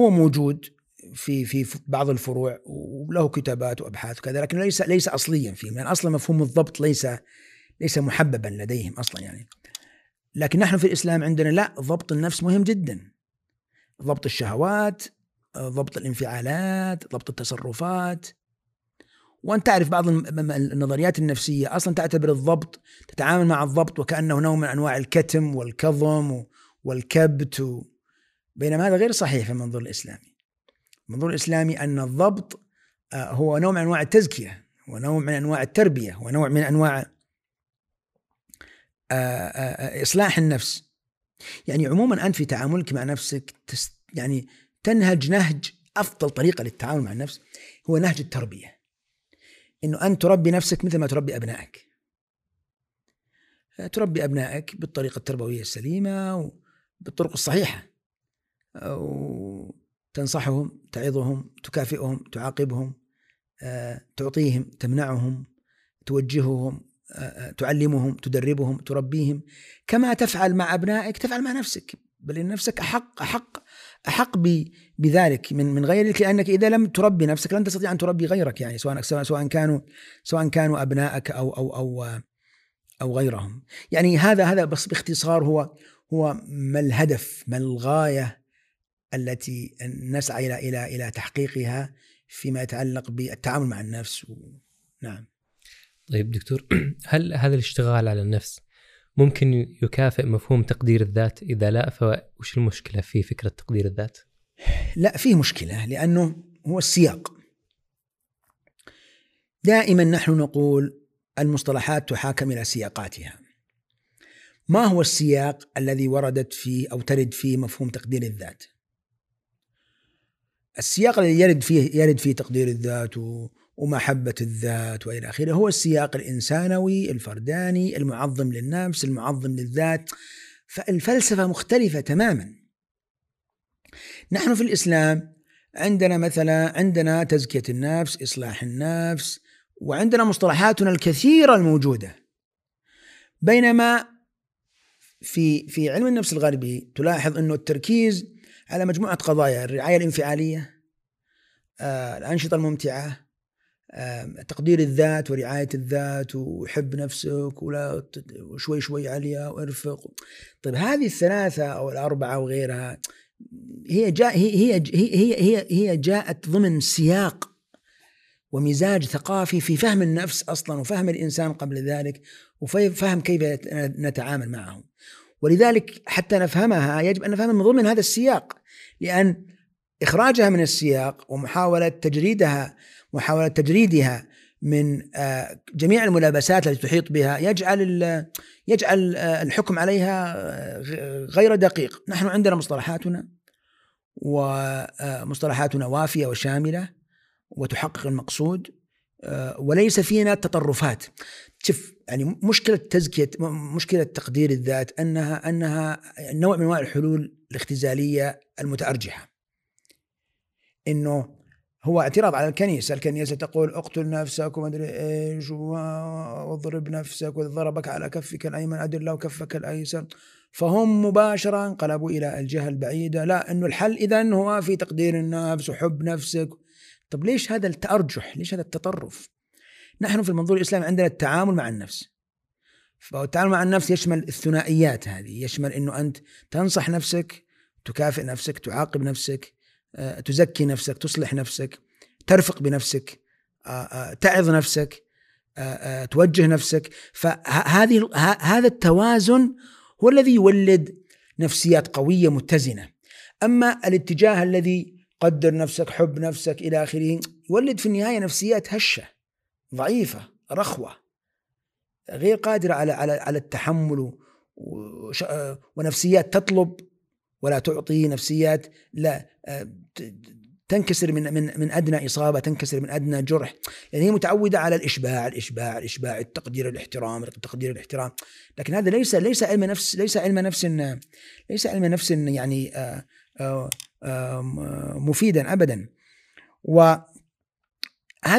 هو موجود في في بعض الفروع وله كتابات وأبحاث وكذا لكن ليس ليس اصليا فيه. يعني أصلا مفهوم الضبط ليس ليس محببا لديهم أصلا يعني. لكن نحن في الإسلام عندنا لا ضبط النفس مهم جدا. ضبط الشهوات ضبط الانفعالات ضبط التصرفات. وأنت تعرف بعض النظريات النفسية أصلا تعتبر الضبط تتعامل مع الضبط وكأنه نوع من أنواع الكتم والكظم والكبت بينما هذا غير صحيح في المنظور الإسلامي. المنظور الإسلامي أن الضبط آه، هو نوع من أنواع التزكية ونوع من أنواع التربية ونوع من أنواع آه، آه، إصلاح النفس. يعني عموما أنت في تعاملك مع نفسك يعني تنهج نهج أفضل طريقة للتعامل مع النفس هو نهج التربية. إنه انت تربي نفسك مثل ما تربي أبنائك. تربي أبنائك بالطريقة التربوية السليمة وبالطرق الصحيحة. تنصحهم تعظهم تكافئهم تعاقبهم تعطيهم تمنعهم توجههم تعلمهم تدربهم تربيهم. كما تفعل مع أبنائك تفعل مع نفسك. بل إن نفسك أحق أحق أحق بذلك من من غيرك لأنك إذا لم تربي نفسك لن تستطيع أن تربي غيرك يعني سواء سواء كانوا سواء كانوا أبنائك أو أو أو أو غيرهم. يعني هذا هذا بس باختصار هو هو ما الهدف ما الغاية التي نسعى إلى إلى إلى تحقيقها فيما يتعلق بالتعامل مع النفس و... نعم. طيب دكتور هل هذا الاشتغال على النفس ممكن يكافئ مفهوم تقدير الذات؟ إذا لا فوش المشكلة في فكرة تقدير الذات؟ لا فيه مشكلة لأنه هو السياق. دائما نحن نقول المصطلحات تحاكم إلى سياقاتها. ما هو السياق الذي وردت فيه أو ترد فيه مفهوم تقدير الذات؟ السياق الذي يرد فيه يرد فيه تقدير الذات ومحبة الذات وإلى آخره هو السياق الإنسانوي الفرداني المعظم للنفس المعظم للذات. فالفلسفة مختلفة تماما. نحن في الإسلام عندنا مثلا عندنا تزكية النفس إصلاح النفس وعندنا مصطلحاتنا الكثيرة الموجودة. بينما في في علم النفس الغربي تلاحظ إنه التركيز على مجموعة قضايا الرعاية الانفعالية آه، الأنشطة الممتعة آه، تقدير الذات ورعاية الذات وحب نفسك ولا وشوي شوي عليها وارفق. طيب هذه الثلاثة أو الأربعة وغيرها هي جاء هي هي هي هي, هي جاءت ضمن سياق ومزاج ثقافي في فهم النفس أصلا وفهم الإنسان قبل ذلك وفهم كيف نتعامل معه. ولذلك حتى نفهمها يجب أن نفهمها من ضمن هذا السياق لأن إخراجها من السياق ومحاولة تجريدها محاولة تجريدها من آه، جميع الملابسات التي تحيط بها يجعل يجعل آه، الحكم عليها آه، غير دقيق، نحن عندنا مصطلحاتنا ومصطلحاتنا وافية وشاملة وتحقق المقصود وليس فينا تطرفات. شوف يعني مشكلة تزكية مشكلة تقدير الذات أنها أنها نوع من أنواع الحلول الاختزالية المتأرجحة. إنه هو اعتراض على الكنيسة. الكنيسة تقول اقتل نفسك وما أدري إيش واضرب نفسك وإذا ضربك على كفك الأيمن أدر له كفك الأيسر. فهم مباشرة انقلبوا إلى الجهة البعيدة لا أنه الحل إذا هو في تقدير النفس وحب نفسك. طب ليش هذا التأرجح؟ ليش هذا التطرف؟ نحن في المنظور الإسلامي عندنا التعامل مع النفس. فالتعامل مع النفس يشمل الثنائيات هذه. يشمل أنه أنت تنصح نفسك تكافئ نفسك تعاقب نفسك. تزكي نفسك تصلح نفسك ترفق بنفسك آه، آه، تعظ نفسك توجه نفسك. فهذه هذا التوازن هو الذي يولد نفسيات قوية متزنة. أما الاتجاه الذي قدر نفسك حب نفسك إلى آخره يولد في النهاية نفسيات هشة ضعيفة رخوة غير قادرة على على على التحمل ونفسيات تطلب ولا تعطي نفسيات لا آه، تنكسر من من من أدنى إصابة تنكسر من أدنى جرح. يعني هي متعودة على الإشباع الإشباع الإشباع التقدير الاحترام تقدير الاحترام. لكن هذا ليس ليس علم نفس ليس علم نفس ليس علم نفس يعني آه، آه، مفيدا ابدا. وهذا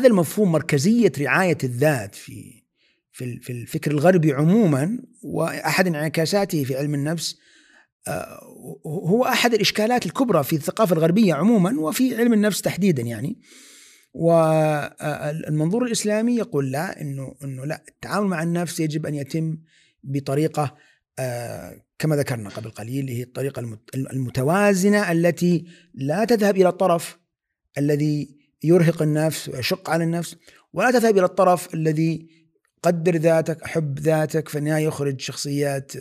المفهوم مركزية رعاية الذات في في الفكر الغربي عموما وأحد انعكاساته في علم النفس هو أحد الإشكالات الكبرى في الثقافة الغربية عموما وفي علم النفس تحديدا يعني. والمنظور الإسلامي يقول لا إنه إنه لا التعامل مع النفس يجب أن يتم بطريقة آه، كما ذكرنا قبل قليل اللي هي الطريقة المتوازنة التي لا تذهب إلى الطرف الذي يرهق النفس ويشق على النفس ولا تذهب إلى الطرف الذي قدر ذاتك أحب ذاتك في النهايه يخرج شخصيات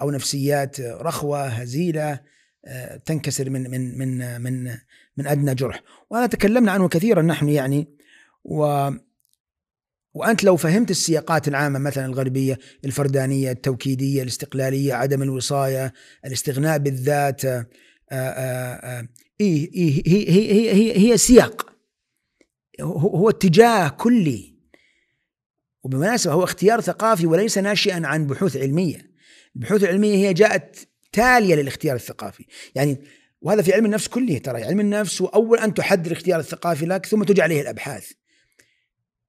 أو نفسيات رخوة هزيلة آه، تنكسر من من من من من أدنى جرح. وهذا تكلمنا عنه كثيرا نحن يعني. و وأنت لو فهمت السياقات العامة مثلا الغربية الفردانية التوكيدية الاستقلالية عدم الوصاية الاستغناء بالذات آآ آه، آه، إيه إيه هي, هي, هي, هي سياق. هو اتجاه كلي. وبالمناسبة هو اختيار ثقافي وليس ناشئا عن بحوث علمية. البحوث العلمية هي جاءت تالية للاختيار الثقافي. يعني وهذا في علم النفس كله ترى. علم النفس هو أول أن تحدد الاختيار الثقافي لك ثم تجي عليه الأبحاث.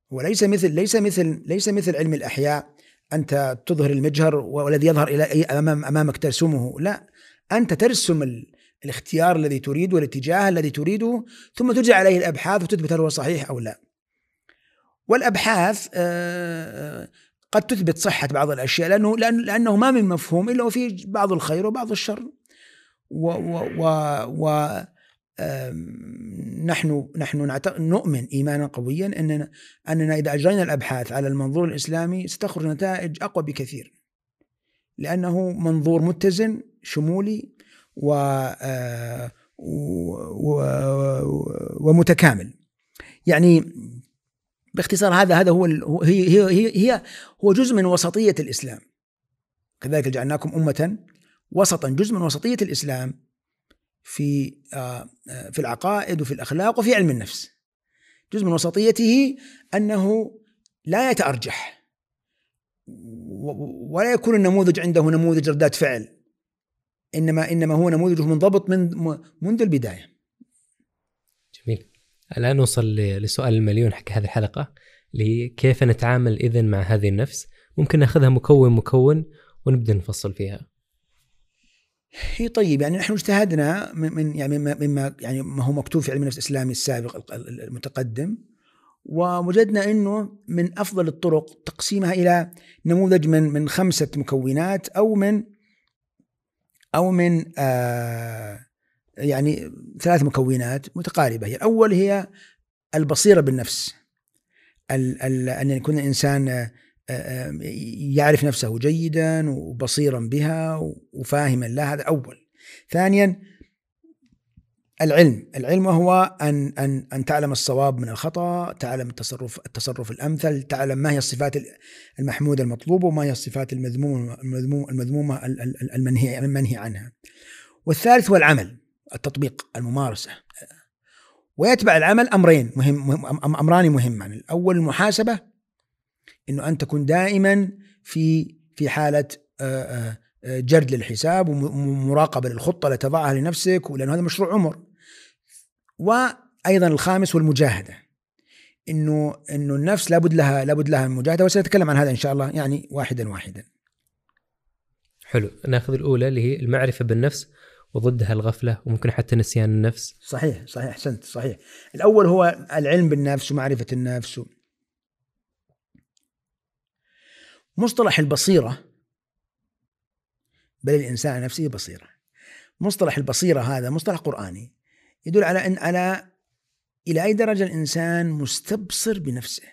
وليس مثل ليس مثل ليس مثل علم الأحياء أنت تظهر المجهر والذي يظهر إلى أمام أمامك ترسمه. لا أنت ترسم الاختيار الذي تريده والاتجاه الذي تريده ثم تجري عليه الأبحاث وتثبت هل هو صحيح أو لا. والأبحاث آه، قد تثبت صحة بعض الأشياء لأنه لأن لأنه ما من مفهوم إلا وفيه بعض الخير وبعض الشر و, و, و, و نحن نحن نؤمن إيمانا قويا اننا أننا إذا أجرينا الأبحاث على المنظور الإسلامي ستخرج نتائج أقوى بكثير. لأنه منظور متزن شمولي و, آه، و ومتكامل. يعني باختصار هذا هذا هو هي هي هي هو جزء من وسطية الإسلام. كذلك جعلناكم أمة وسطا جزء من وسطية الإسلام في آه، آه، في العقائد وفي الأخلاق وفي علم النفس. جزء من وسطيته أنه لا يتأرجح ولا يكون النموذج عنده نموذج ردات فعل إنما إنما هو نموذج منضبط من منذ البداية. الآن نوصل لسؤال المليون حق هذه الحلقة اللي كيف نتعامل إذا مع هذه النفس؟ ممكن ناخذها مكون مكون ونبدأ نفصل فيها. هي طيب يعني نحن اجتهدنا من يعني مما يعني ما هو مكتوب في علم النفس الإسلامي السابق المتقدم ووجدنا إنه من أفضل الطرق تقسيمها إلى نموذج من من خمسة مكونات أو من أو من آه يعني ثلاث مكونات متقاربة. هي الأول هي البصيرة بالنفس. أن يكون الإنسان يعرف نفسه جيدا وبصيرا بها وفاهما لها. هذا أول. ثانيا العلم. العلم هو أن أن أن تعلم الصواب من الخطأ تعلم التصرف التصرف الأمثل تعلم ما هي الصفات المحموده المطلوبه وما هي الصفات المذمومة المذمومه المنهي المنهي عنها. والثالث هو العمل. التطبيق الممارسة. ويتبع العمل أمرين مهم, أمران مهمان الأول المحاسبة إنه انت تكون دائما في في حالة جرد للحساب ومراقبة للخطة اللي تضعها لنفسك ولان هذا مشروع عمر. وأيضا الخامس والمجاهده إنه إنه النفس لابد لها لابد لها مجاهده وسنتكلم عن هذا إن شاء الله يعني واحدا واحدا. حلو. ناخذ الأولى اللي هي المعرفة بالنفس. وضدها الغفلة وممكن حتى نسيان النفس. صحيح صحيح أحسنت صحيح. الأول هو العلم بالنفس ومعرفة النفس. مصطلح البصيرة بل الإنسان نفسه بصيرة. مصطلح البصيرة هذا مصطلح قرآني يدل على ان على إلى أي درجة الإنسان مستبصر بنفسه.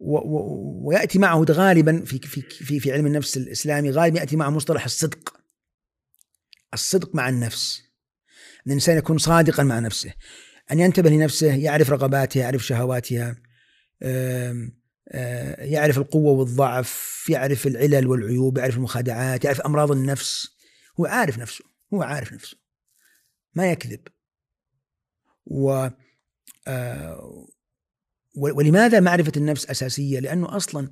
و و ويأتي معه غالبا في في في في علم النفس الإسلامي غالبا يأتي معه مصطلح الصدق. الصدق مع النفس. إن الإنسان يكون صادقا مع نفسه. أن ينتبه لنفسه يعرف رغباتها يعرف شهواتها آه، يعرف القوة والضعف يعرف العلل والعيوب يعرف المخادعات يعرف أمراض النفس. هو عارف نفسه هو عارف نفسه. ما يكذب. و آه، ولماذا معرفة النفس أساسية؟ لأنه أصلا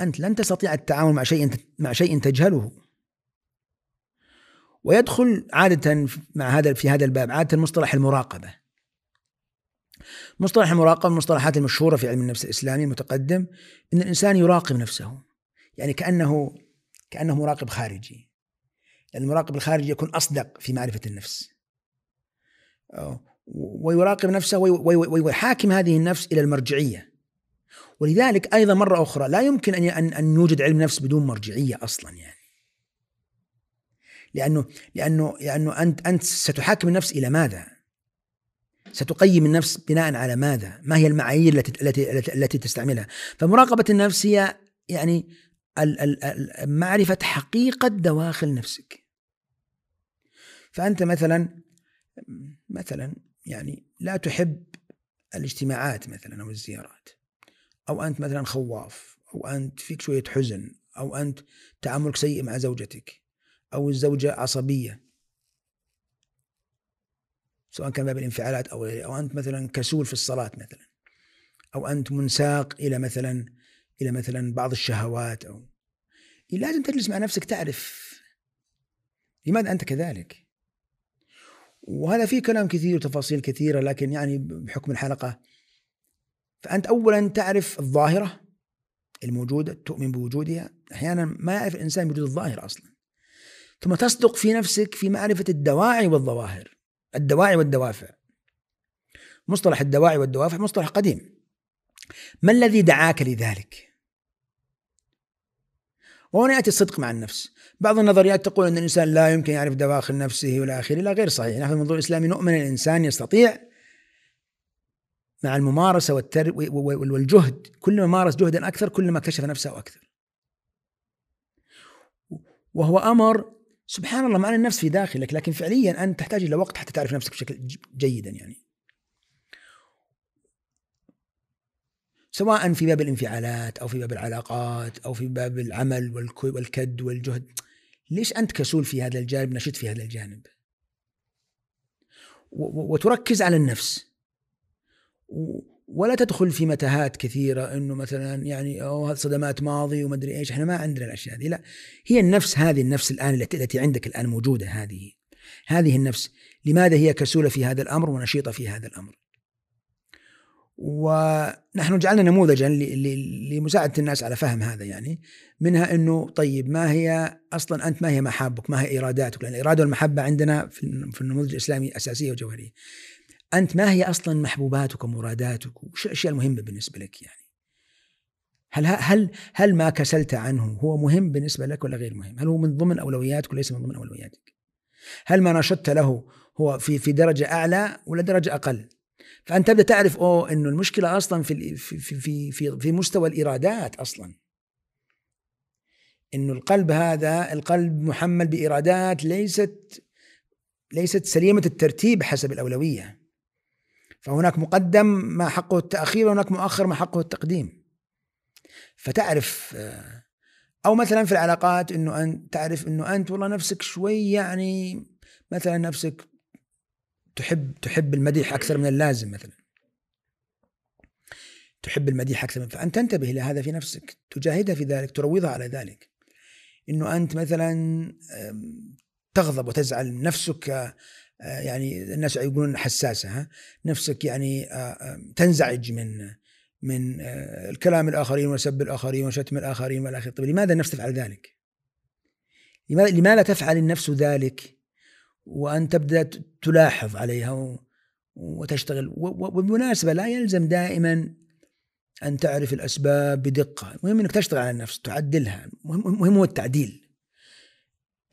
أنت لن تستطيع التعامل مع شيء مع شيء تجهله. ويدخل عادة مع هذا في هذا الباب عادة مصطلح المراقبة. مصطلح المراقبة من المصطلحات المشهورة في علم النفس الإسلامي المتقدم أن الإنسان يراقب نفسه. يعني كأنه كأنه مراقب خارجي. لأن المراقب الخارجي يكون أصدق في معرفة النفس. ويراقب نفسه ويحاكم هذه النفس إلى المرجعية. ولذلك أيضا مرة أخرى لا يمكن أن أن يوجد علم نفس بدون مرجعية أصلا يعني. لأنه لأنه لأنه أنت أنت ستحاكم النفس إلى ماذا؟ ستقيم النفس بناء على ماذا؟ ما هي المعايير التي التي التي تستعملها؟ فمراقبة النفس هي يعني معرفة حقيقة دواخل نفسك. فأنت مثلا مثلا يعني لا تحب الاجتماعات مثلا أو الزيارات أو أنت مثلا خواف أو أنت فيك شوية حزن أو أنت تعاملك سيء مع زوجتك أو الزوجة عصبية. سواء كان باب الانفعالات أو أو أنت مثلا كسول في الصلاة مثلا. أو أنت منساق إلى مثلا إلى مثلا بعض الشهوات أو لازم تجلس مع نفسك تعرف. لماذا أنت كذلك؟ وهذا فيه كلام كثير وتفاصيل كثيرة لكن يعني بحكم الحلقة. فأنت اولا تعرف الظاهرة الموجودة تؤمن بوجودها. أحيانا ما يعرف الإنسان بوجود الظاهرة أصلا. ثم تصدق في نفسك في معرفة الدواعي والظواهر. الدواعي والدوافع. مصطلح الدواعي والدوافع مصطلح قديم. ما الذي دعاك لذلك؟ وهنا يأتي الصدق مع النفس. بعض النظريات تقول أن الإنسان لا يمكن يعرف دواخل نفسه والى آخره لا غير صحيح. نحن في المنظور الاسلامي نؤمن الإنسان يستطيع مع الممارسة والتر والجهد. كلما مارس جهدا أكثر كلما اكتشف نفسه أكثر. وهو أمر سبحان الله معنى النفس في داخلك لكن فعليا أنت تحتاج إلى وقت حتى تعرف نفسك بشكل جيدا يعني. سواء في باب الانفعالات أو في باب العلاقات أو في باب العمل والكد والجهد. ليش أنت كسول في هذا الجانب نشط في هذا الجانب؟ وتركز على النفس. ولا تدخل في متاهات كثيرة إنه مثلا يعني أو صدمات ماضي وما أدري إيش إحنا ما عندنا الأشياء هذه لا. هي النفس هذه النفس الآن التي عندك الآن موجودة هذه. هذه النفس. لماذا هي كسولة في هذا الأمر ونشيطة في هذا الأمر؟ ونحن جعلنا نموذجا لمساعدة الناس على فهم هذا يعني منها أنه طيب ما هي أصلا أنت ما هي محابك ما هي إراداتك؟ لأن الإرادة والمحبة عندنا في النموذج الإسلامي أساسية وجوهرية. أنت ما هي أصلا محبوباتك ومراداتك وش الأشياء المهمة بالنسبة لك يعني هل هل هل ما كسلت عنه هو مهم بالنسبة لك ولا غير مهم؟ هل هو من ضمن أولوياتك وليس من ضمن أولوياتك؟ هل ما نشطت له هو في في درجة أعلى ولا درجة أقل؟ فأنت تبدأ تعرف أوه إنه المشكلة أصلا في في في في, في مستوى الايرادات أصلا إنه القلب هذا القلب محمل بايرادات ليست ليست سليمة الترتيب حسب الأولوية فهناك مقدم ما حقه التأخير وهناك مؤخر ما حقه التقديم. فتعرف أو مثلا في العلاقات إنه انت تعرف إنه أنت والله نفسك شوي يعني مثلا نفسك تحب تحب المديح أكثر من اللازم مثلا. تحب المديح أكثر من فأنت تنتبه إلى هذا في نفسك تجاهدها في ذلك تروضها على ذلك. إنه أنت مثلا تغضب وتزعل نفسك آه، يعني الناس يقولون حساسة ها؟ نفسك يعني آه، تنزعج من من آه، الكلام الآخرين وسب الآخرين وشتم الآخرين والى آخره. طيب لماذا النفس تفعل ذلك؟ لماذا لماذا تفعل النفس ذلك وأن تبدأ تلاحظ عليها وتشتغل؟ وبالمناسبة لا يلزم دائما أن تعرف الأسباب بدقة. المهم أنك تشتغل على النفس تعدلها. مهم هو التعديل.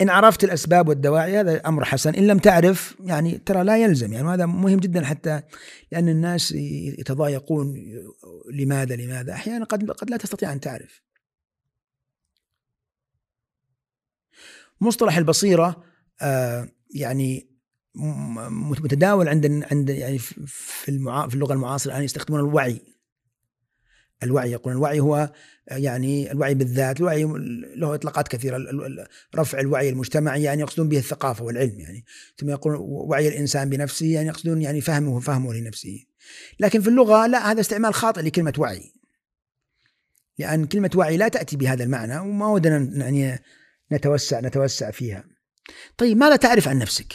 إن عرفت الأسباب والدواعي هذا أمر حسن. إن لم تعرف يعني ترى لا يلزم. يعني هذا مهم جدا حتى لأن الناس يتضايقون لماذا لماذا. أحيانا قد قد لا تستطيع أن تعرف. مصطلح البصيرة آه يعني متداول عند عند يعني في في اللغة المعاصرة الان يستخدمون الوعي. الوعي يقولون الوعي هو يعني الوعي بالذات الوعي له إطلاقات كثيرة رفع الوعي المجتمعي يعني يقصدون به الثقافة والعلم يعني. ثم يقولون وعي الإنسان بنفسه يعني يقصدون يعني فهمه فهمه لنفسه. لكن في اللغة لا هذا استعمال خاطئ لكلمة وعي. لأن كلمة وعي لا تأتي بهذا المعنى وما ودنا يعني نتوسع نتوسع فيها. طيب ماذا تعرف عن نفسك؟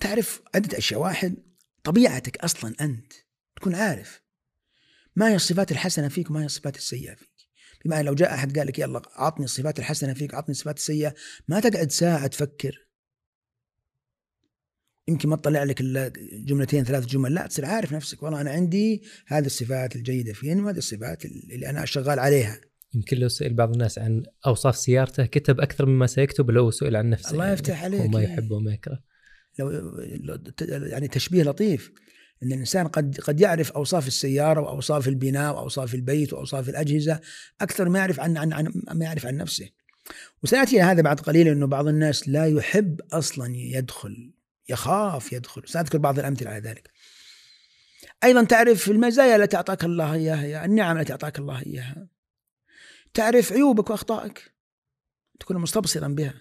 تعرف عدة أشياء. واحد طبيعتك أصلا أنت تكون عارف. ما هي الصفات الحسنة فيك وما هي الصفات السيئة فيك؟ بمعنى لو جاء أحد قال لك يلا أعطني الصفات الحسنة فيك أعطني الصفات السيئة ما تقعد ساعة تفكر. يمكن ما تطلع لك إلا جملتين ثلاث جمل لا تصير عارف نفسك. والله أنا عندي هذه الصفات الجيدة فيني وهذه الصفات اللي أنا شغال عليها. يمكن لو سئل بعض الناس عن أوصاف سيارته كتب أكثر مما سيكتب لو سئل عن نفسه الله يعني يفتح عليك. وما يحب وما يكره. لو يعني تشبيه لطيف. إن الإنسان قد قد يعرف أوصاف السيارة وأوصاف البناء وأوصاف البيت وأوصاف الأجهزة أكثر ما يعرف عن عن, عن ما يعرف عن نفسه. وسيأتي هذا بعد قليل إنه بعض الناس لا يحب أصلا يدخل يخاف يدخل سأذكر بعض الأمثلة على ذلك. أيضا تعرف المزايا التي أعطاك الله إياها النعم التي أعطاك الله إياها. تعرف عيوبك وأخطائك تكون مستبصرا بها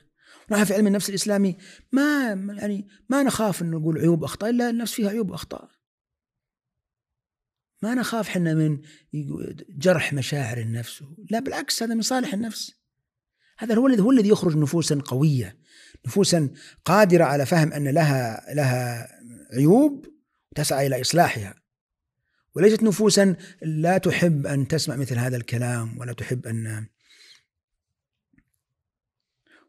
نحن في علم النفس الإسلامي ما يعني ما نخاف إنه نقول عيوب وأخطاء إلا النفس فيها عيوب وأخطاء ما نخاف حنا من جرح مشاعر النفس. لا بالعكس هذا من صالح النفس. هذا هو الذي هو الذي يخرج نفوسا قوية نفوسا قادرة على فهم أن لها لها عيوب تسعى إلى إصلاحها. وليست نفوسا لا تحب أن تسمع مثل هذا الكلام ولا تحب أن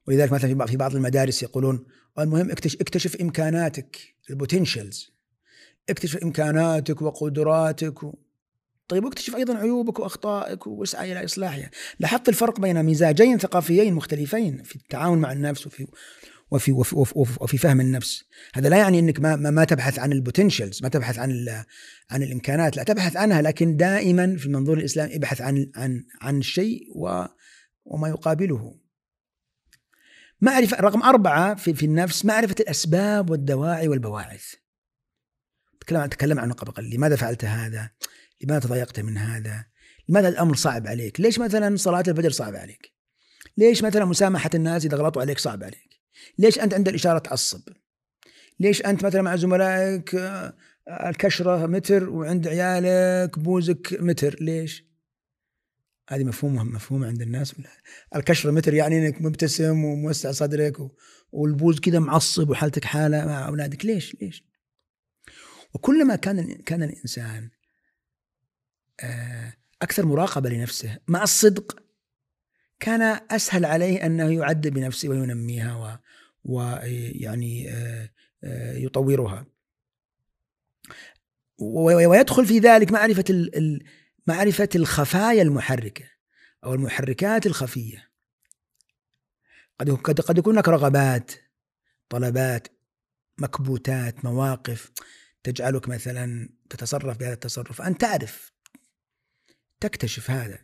ولذلك مثلا في بعض المدارس يقولون المهم اكتشف إمكاناتك البوتنشلز اكتشف إمكاناتك وقدراتك طيب واكتشف أيضا عيوبك وأخطائك واسعى إلى إصلاحها. لاحظت الفرق بين مزاجين ثقافيين مختلفين في التعامل مع النفس وفي وفي وفي, وفي, وفي فهم النفس. هذا لا يعني إنك ما ما تبحث عن البوتنشلز ما تبحث عن عن الإمكانات لا تبحث عنها لكن دائما في المنظور الإسلامي ابحث عن عن عن الشيء و وما يقابله. معرفة رقم أربعة في, في النفس معرفة الأسباب والدواعي والبواعث. تكلم تكلم عنه قبل قليل لماذا فعلت هذا؟ لماذا تضايقت من هذا؟ لماذا الأمر صعب عليك؟ ليش مثلا صلاة الفجر صعب عليك؟ ليش مثلا مسامحة الناس إذا غلطوا عليك صعب عليك؟ ليش أنت عند الإشارة تعصب؟ ليش أنت مثلا مع زملائك آه، الكشرة متر وعند عيالك بوزك متر ليش؟ هذه مفهومه مفهومة عند الناس الكشرة متر يعني إنك مبتسم وموسع صدرك والبوز كذا معصب وحالتك حالة مع أولادك ليش ليش وكلما كان كان الإنسان آه، أكثر مراقبة لنفسه مع الصدق كان أسهل عليه أنه يعد بنفسه وينميها ويعني آه، آه، يطورها. ويدخل في ذلك معرفة معرفة الخفايا المحركة أو المحركات الخفية. قد قد يكون لك رغبات طلبات مكبوتات مواقف. تجعلك مثلا تتصرف بهذا التصرف. أن تعرف تكتشف هذا.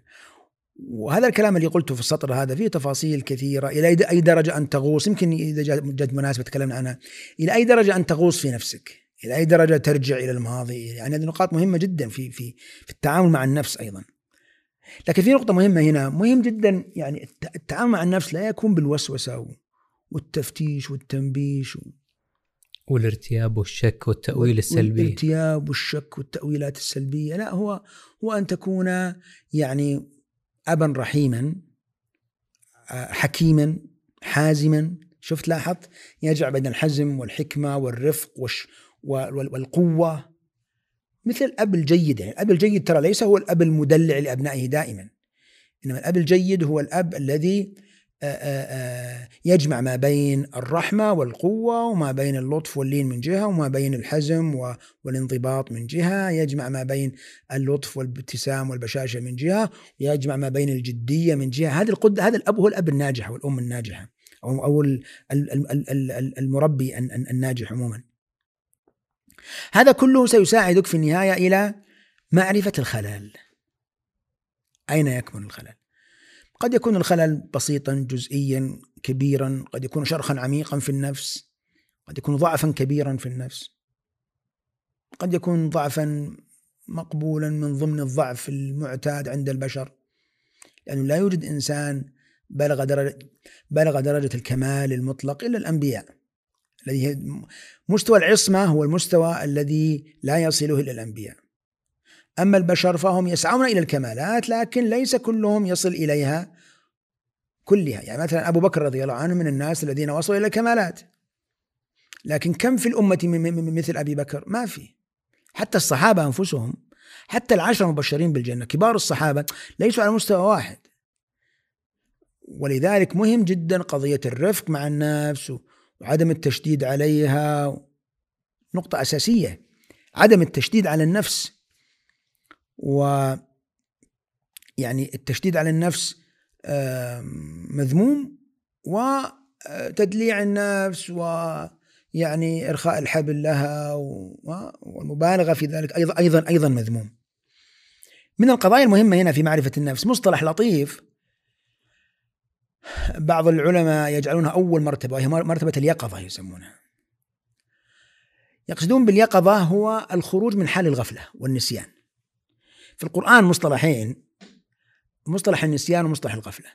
وهذا الكلام اللي قلته في السطر هذا فيه تفاصيل كثيرة. إلى أي درجة أن تغوص؟ يمكن إذا جت مناسبة تكلمنا عنها. إلى أي درجة أن تغوص في نفسك؟ إلى أي درجة ترجع إلى الماضي؟ يعني هذه نقاط مهمة جدا في في في التعامل مع النفس أيضا. لكن في نقطة مهمة هنا. مهم جدا يعني التعامل مع النفس لا يكون بالوسوسة والتفتيش والتنبيش. والارتياب والشك والتأويل السلبي. والارتياب والشك والتأويلات السلبية. لا هو هو أن تكون يعني أبا رحيما آه، حكيما حازما. شفت لاحظت؟ يجمع بين الحزم والحكمة والرفق والش والقوة. مثل الأب الجيد. يعني الأب الجيد ترى ليس هو الأب المدلع لأبنائه دائما. إنما الأب الجيد هو الأب الذي يجمع ما بين الرحمة والقوة وما بين اللطف واللين من جهة وما بين الحزم والانضباط من جهة يجمع ما بين اللطف والابتسام والبشاشة من جهة يجمع ما بين الجدية من جهة. هذا القد هذا الأب هو الأب الناجح والأم الناجحة أو أو المربي الناجح عموما. هذا كله سيساعدك في النهاية إلى معرفة الخلل. أين يكمن الخلل؟ قد يكون الخلل بسيطا جزئيا كبيرا قد يكون شرخا عميقا في النفس قد يكون ضعفا كبيرا في النفس. قد يكون ضعفا مقبولا من ضمن الضعف المعتاد عند البشر. لأنه لا يوجد إنسان بلغ درجة بلغ درجة الكمال المطلق إلا الأنبياء. الذي مستوى العصمة هو المستوى الذي لا يصله إلا الأنبياء. أما البشر فهم يسعون إلى الكمالات لكن ليس كلهم يصل إليها كلها. يعني مثلا أبو بكر رضي الله عنه من الناس الذين وصلوا إلى الكمالات. لكن كم في الأمة مثل أبي بكر؟ ما في. حتى الصحابة أنفسهم حتى العشرة المبشرين بالجنة كبار الصحابة ليسوا على مستوى واحد. ولذلك مهم جدا قضية الرفق مع النفس وعدم التشديد عليها. نقطة أساسية. عدم التشديد على النفس. و يعني التشديد على النفس مذموم وتدليع النفس ويعني إرخاء الحبل لها والمبالغة في ذلك أيضا أيضا أيضا مذموم. من القضايا المهمة هنا في معرفة النفس مصطلح لطيف. بعض العلماء يجعلونها أول مرتبة وهي مرتبة اليقظة يسمونها. يقصدون باليقظة هو الخروج من حال الغفلة والنسيان. في القرآن مصطلحين مصطلح النسيان ومصطلح الغفلة.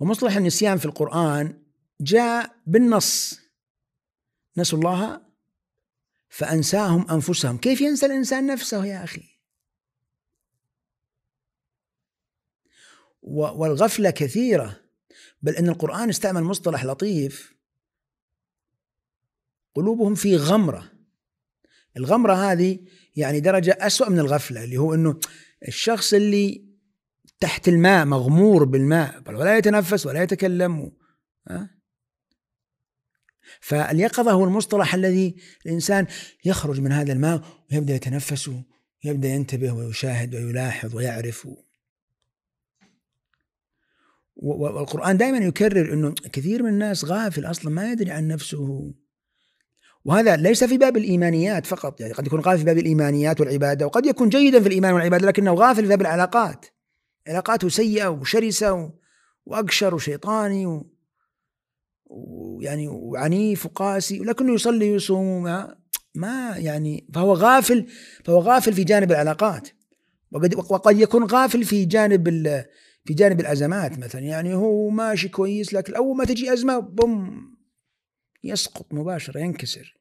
ومصطلح النسيان في القرآن جاء بالنص. نسوا الله فأنساهم أنفسهم. كيف ينسى الإنسان نفسه يا أخي؟ والغفلة كثيرة بل أن القرآن استعمل مصطلح لطيف. قلوبهم في غمرة. الغمرة هذه يعني درجة أسوأ من الغفلة اللي هو أنه الشخص اللي تحت الماء مغمور بالماء بل ولا يتنفس ولا يتكلم ها؟ فاليقظة هو المصطلح الذي الإنسان يخرج من هذا الماء ويبدأ يتنفس يبدأ ينتبه ويشاهد ويلاحظ ويعرف والقرآن دائما يكرر أنه كثير من الناس غافل أصلا ما يدري عن نفسه وهذا ليس في باب الإيمانيات فقط يعني قد يكون غافل في باب الإيمانيات والعبادة وقد يكون جيدا في الإيمان والعبادة لكنه غافل في باب العلاقات. علاقاته سيئة وشرسة وأقشر وشيطاني ويعني وعنيف وقاسي ولكنه يصلي ويصوم ما, ما يعني فهو غافل فهو غافل في جانب العلاقات. وقد وقد يكون غافل في جانب في جانب الأزمات مثلا يعني هو ماشي كويس لكن أول ما تجي أزمة بوم يسقط مباشرة ينكسر.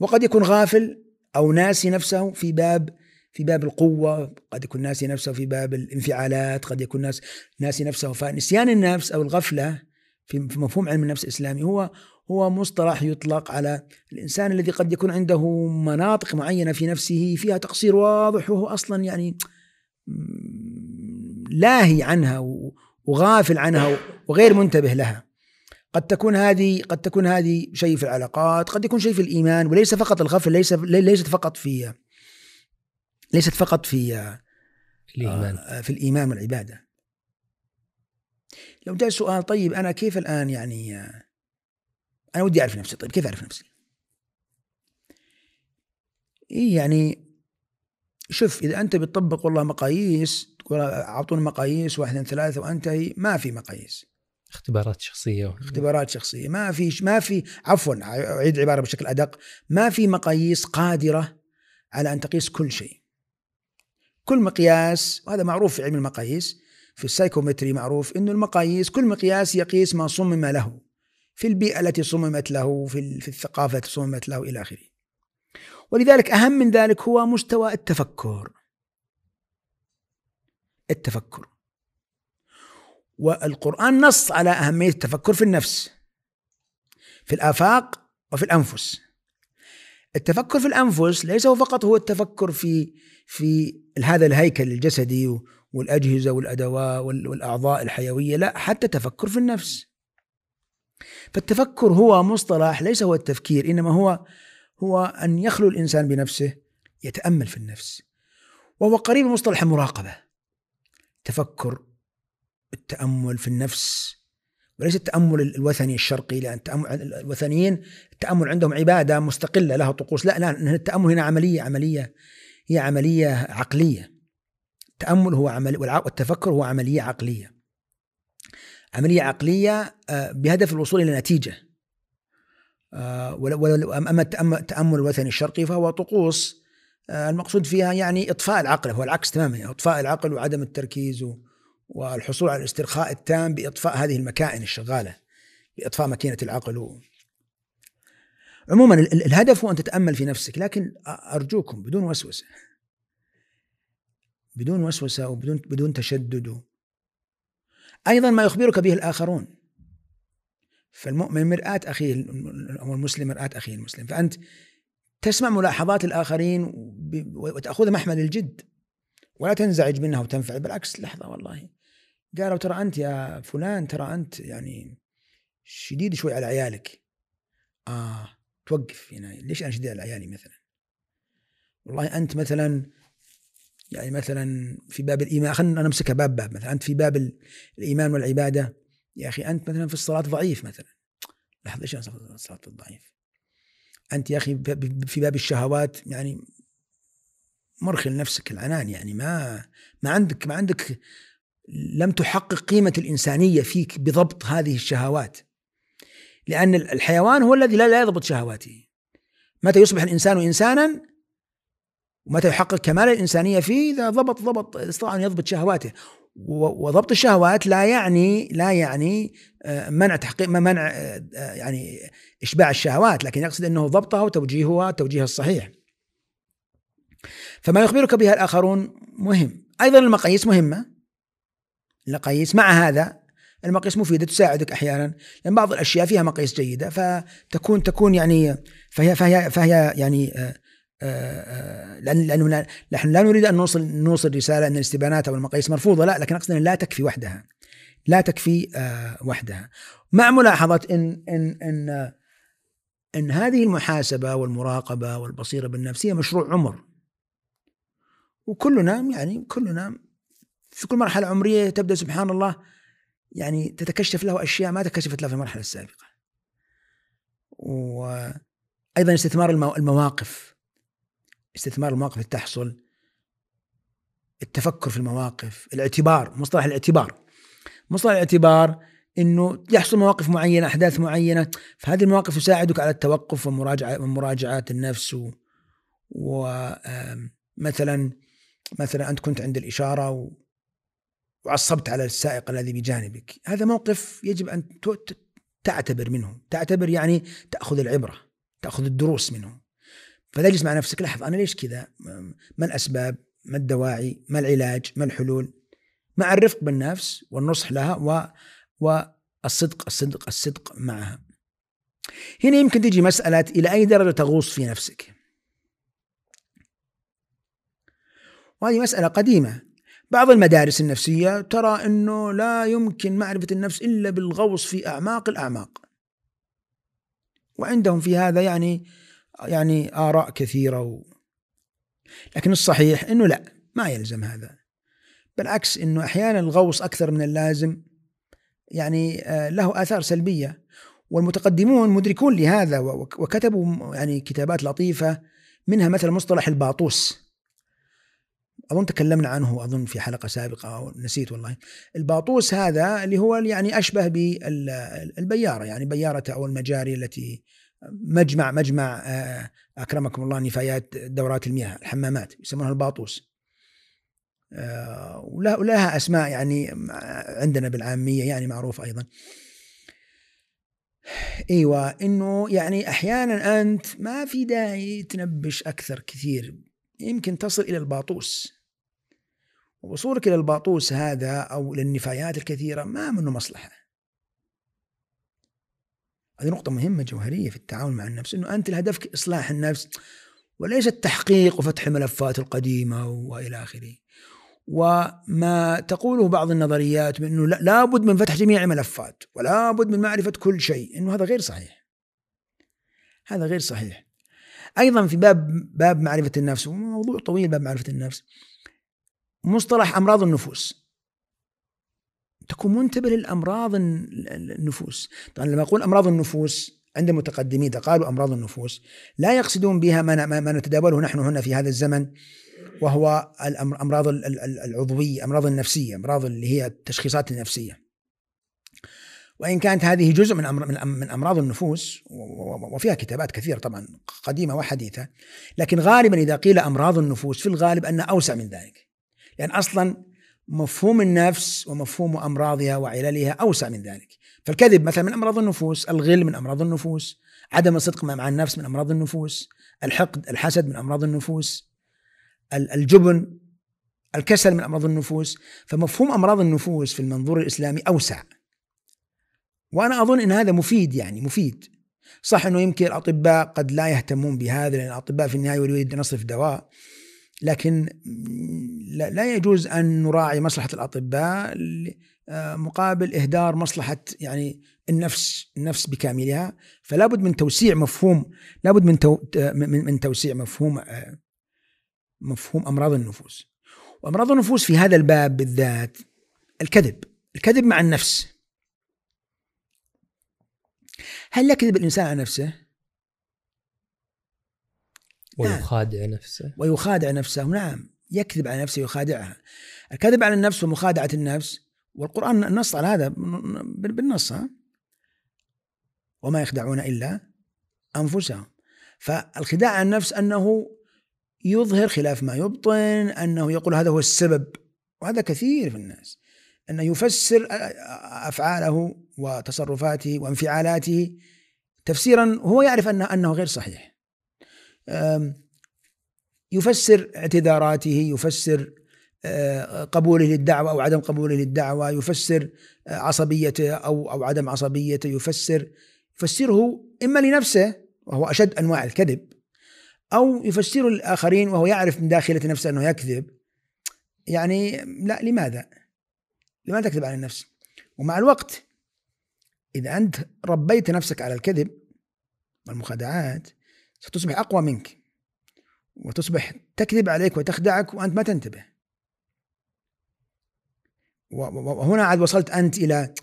وقد يكون غافل أو ناسي نفسه في باب في باب القوة قد يكون ناسي نفسه في باب الانفعالات قد يكون ناس ناسي نفسه فنسيان النفس أو الغفلة في مفهوم علم النفس الإسلامي. هو هو مصطلح يطلق على الإنسان الذي قد يكون عنده مناطق معينة في نفسه فيها تقصير واضح وهو أصلا يعني لاهي عنها وغافل عنها وغير منتبه لها. قد تكون هذه قد تكون هذه شيء في العلاقات قد يكون شيء في الإيمان وليس فقط الغفل ليس ليست فقط في ليست فقط في الإيمان. آه، في الإيمان والعبادة. لو جاء سؤال طيب أنا كيف الآن يعني أنا ودي أعرف نفسي طيب كيف أعرف نفسي؟ إيه يعني شوف إذا أنت بتطبق والله مقاييس تقول أعطونا مقاييس واحد اثنين ثلاثة وأنتهي ما في مقاييس. اختبارات شخصية اختبارات شخصية ما في ما في عفوا أعيد العبارة بشكل أدق ما في مقاييس قادرة على أن تقيس كل شيء كل مقياس وهذا معروف في علم المقاييس في السايكومتري معروف إنه المقاييس كل مقياس يقيس ما صمم له في البيئة التي صممت له في في الثقافة التي صممت له إلى آخره. ولذلك أهم من ذلك هو مستوى التفكر. التفكر. والقرآن نص على أهمية التفكر في النفس. في الآفاق وفي الأنفس. التفكر في الأنفس ليس هو فقط هو التفكر في في هذا الهيكل الجسدي والأجهزة والادوات والأعضاء الحيوية لا حتى تفكر في النفس فالتفكر هو مصطلح ليس هو التفكير إنما هو هو أن يخلو الإنسان بنفسه يتأمل في النفس وهو قريب من مصطلح المراقبه تفكر التامل في النفس. وليس التأمل الوثني الشرقي لأن التأمل الوثنيين التأمل عندهم عبادة مستقلة لها طقوس. لا لا التأمل هنا عملية عملية هي عملية عقلية. التأمل هو عمل والتفكر هو عملية عقلية. عملية عقلية آه، بهدف الوصول إلى نتيجة. آه، أما التأمل الوثني الشرقي فهو طقوس آه، المقصود فيها يعني إطفاء العقل. هو العكس تماما إطفاء العقل وعدم التركيز والحصول على الاسترخاء التام بإطفاء هذه المكائن الشغالة بإطفاء ماكينة العقل. عموما الهدف هو أن تتأمل في نفسك لكن أرجوكم بدون وسوسة. بدون وسوسة وبدون بدون تشدد. أيضا ما يخبرك به الآخرون. فالمؤمن مرآة أخيه أو المسلم مرآة أخيه المسلم. فأنت تسمع ملاحظات الآخرين وتاخذها محمل الجد. ولا تنزعج منها وتنفعل بالعكس لحظة والله. قالوا ترى أنت يا فلان ترى أنت يعني شديد شوي على عيالك. آه توقف هنا. ليش أنا شديد على عيالي مثلا؟ والله أنت مثلا يعني مثلا في باب الإيمان خلينا نمسكها باب باب مثلا. أنت في باب الإيمان والعبادة. يا أخي أنت مثلا في الصلاة ضعيف مثلا. لحظة إيش الصلاه الضعيف؟ أنت يا أخي في باب الشهوات يعني مرخل نفسك العنان يعني ما ما عندك ما عندك لم تحقق قيمة الإنسانية فيك بضبط هذه الشهوات لأن الحيوان هو الذي لا يضبط شهواته متى يصبح الإنسان إنسانا ومتى يحقق كمال الإنسانية فيه إذا ضبط ضبط استطاع أن يضبط شهواته وضبط الشهوات لا يعني لا يعني آه، منع تحقيق منع آه، آه، يعني إشباع الشهوات لكن يقصد أنه ضبطها وتوجيهها توجيهها الصحيح. فما يخبرك بها الآخرون مهم، أيضا المقاييس مهمة. المقاييس مع هذا المقاييس مفيدة تساعدك أحيانا. لأن بعض الأشياء فيها مقاييس جيدة فتكون تكون يعني فهي فهي فهي يعني آه، آه، لأن لأنه نحن لا نريد أن نوصل نوصل رسالة أن الاستبانات أو المقاييس مرفوضة لا لكن أقصد أن لا تكفي وحدها. لا تكفي آه، وحدها. مع ملاحظة إن إن إن إن هذه المحاسبة والمراقبة والبصيرة بالنفس هي مشروع عمر. وكلنا يعني كلنا في كل مرحلة عمرية تبدأ سبحان الله يعني تتكشف له أشياء ما تكشفت له في المرحلة السابقة. وأيضا استثمار المواقف استثمار المواقف اللي تحصل التفكر في المواقف الاعتبار مصطلح الاعتبار. مصطلح الاعتبار إنه يحصل مواقف معينة أحداث معينة فهذه المواقف تساعدك على التوقف ومراجعه ومراجعات النفس و, مثلا مثلا أنت كنت عند الإشارة وعصبت على السائق الذي بجانبك. هذا موقف يجب أن تعتبر منه. تعتبر يعني تأخذ العبرة تأخذ الدروس منه. فتجلس مع نفسك لحظة أنا ليش كذا؟ ما الأسباب؟ ما الدواعي؟ ما العلاج؟ ما الحلول؟ مع الرفق بالنفس والنصح لها و والصدق الصدق الصدق معها. هنا يمكن تجي مسألة إلى أي درجة تغوص في نفسك. وهذه مسألة قديمة. بعض المدارس النفسية ترى أنه لا يمكن معرفة النفس إلا بالغوص في أعماق الأعماق. وعندهم في هذا يعني يعني آراء كثيرة و... لكن الصحيح أنه لا ما يلزم هذا. بالعكس أنه أحيانا الغوص أكثر من اللازم يعني آه، له آثار سلبية. والمتقدمون مدركون لهذا وكتبوا يعني كتابات لطيفة منها مثل مصطلح الباطوس. أظن تكلمنا عنه أظن في حلقة سابقة أو نسيت والله. الباطوس هذا اللي هو يعني أشبه بالبياره يعني بيارة أو المجاري التي مجمع مجمع آه، أكرمكم الله نفايات دورات المياه الحمامات يسمونها الباطوس. آه، ولها أسماء يعني عندنا بالعامية يعني معروفه أيضا. إيوه إنه يعني أحيانا أنت ما في داعي تنبش أكثر كثير يمكن تصل إلى الباطوس ووصولك إلى الباطوس هذا أو للنفايات الكثيرة ما منه مصلحة هذه نقطة مهمة جوهرية في التعامل مع النفس إنه أنت هدفك إصلاح النفس وليس التحقيق وفتح الملفات القديمة وإلى آخره. وما تقوله بعض النظريات بأنه لابد من فتح جميع الملفات ولا بد من معرفة كل شيء إنه هذا غير صحيح. هذا غير صحيح. أيضا في باب باب معرفة النفس وموضوع طويل باب معرفة النفس. مصطلح أمراض النفوس. تكون منتبه للأمراض النفوس. طبعا لما أقول أمراض النفوس عند المتقدمين اذا قالوا أمراض النفوس. لا يقصدون بها ما, ما نتداوله نحن هنا في هذا الزمن وهو الامراض العضوية أمراض النفسية أمراض اللي هي التشخيصات النفسية. وإن كانت هذه جزء من من أمراض النفوس وفيها كتابات كثيرة طبعا قديمة وحديثة لكن غالبا إذا قيل أمراض النفوس في الغالب أنها أوسع من ذلك لأن أصلا مفهوم النفس ومفهوم أمراضها وعللها أوسع من ذلك. فالكذب مثلا من أمراض النفوس الغل من أمراض النفوس عدم الصدق مع النفس من أمراض النفوس الحقد الحسد من أمراض النفوس الجبن الكسل من أمراض النفوس. فمفهوم أمراض النفوس في المنظور الإسلامي أوسع. وأنا أظن إن هذا مفيد يعني مفيد. صح إنه يمكن الأطباء قد لا يهتمون بهذا لأن الأطباء في النهاية يريد نصرف دواء. لكن لا يجوز أن نراعي مصلحة الأطباء آه، مقابل إهدار مصلحة يعني النفس النفس بكاملها. فلا بد من توسيع مفهوم لا بد من تو من توسيع مفهوم آه، مفهوم أمراض النفوس. وأمراض النفوس في هذا الباب بالذات الكذب الكذب مع النفس. هل يكذب الإنسان على نفسه؟ ويخادع نفسه. ويخادع نفسه نعم. يكذب على نفسه ويخادعها الكذب على النفس ومخادعة النفس والقرآن نص على هذا بالنص ها؟ وما يخدعون إلا أنفسهم. فالخداع على النفس أنه يظهر خلاف ما يبطن أنه يقول هذا هو السبب. وهذا كثير في الناس. أنه يفسر أفعاله وتصرفاته وانفعالاته تفسيرا هو يعرف أنه, أنه غير صحيح يفسر اعتذاراته يفسر آه، قبوله للدعوة أو عدم قبوله للدعوة يفسر آه، عصبيته أو أو عدم عصبيته يفسر يفسره إما لنفسه وهو أشد أنواع الكذب أو يفسره للآخرين وهو يعرف من داخلة نفسه أنه يكذب يعني لا لماذا؟ لماذا تكذب على النفس؟ ومع الوقت إذا أنت ربيت نفسك على الكذب والمخادعات ستصبح أقوى منك وتصبح تكذب عليك وتخدعك وأنت ما تنتبه. وهنا عاد وصلت أنت إلى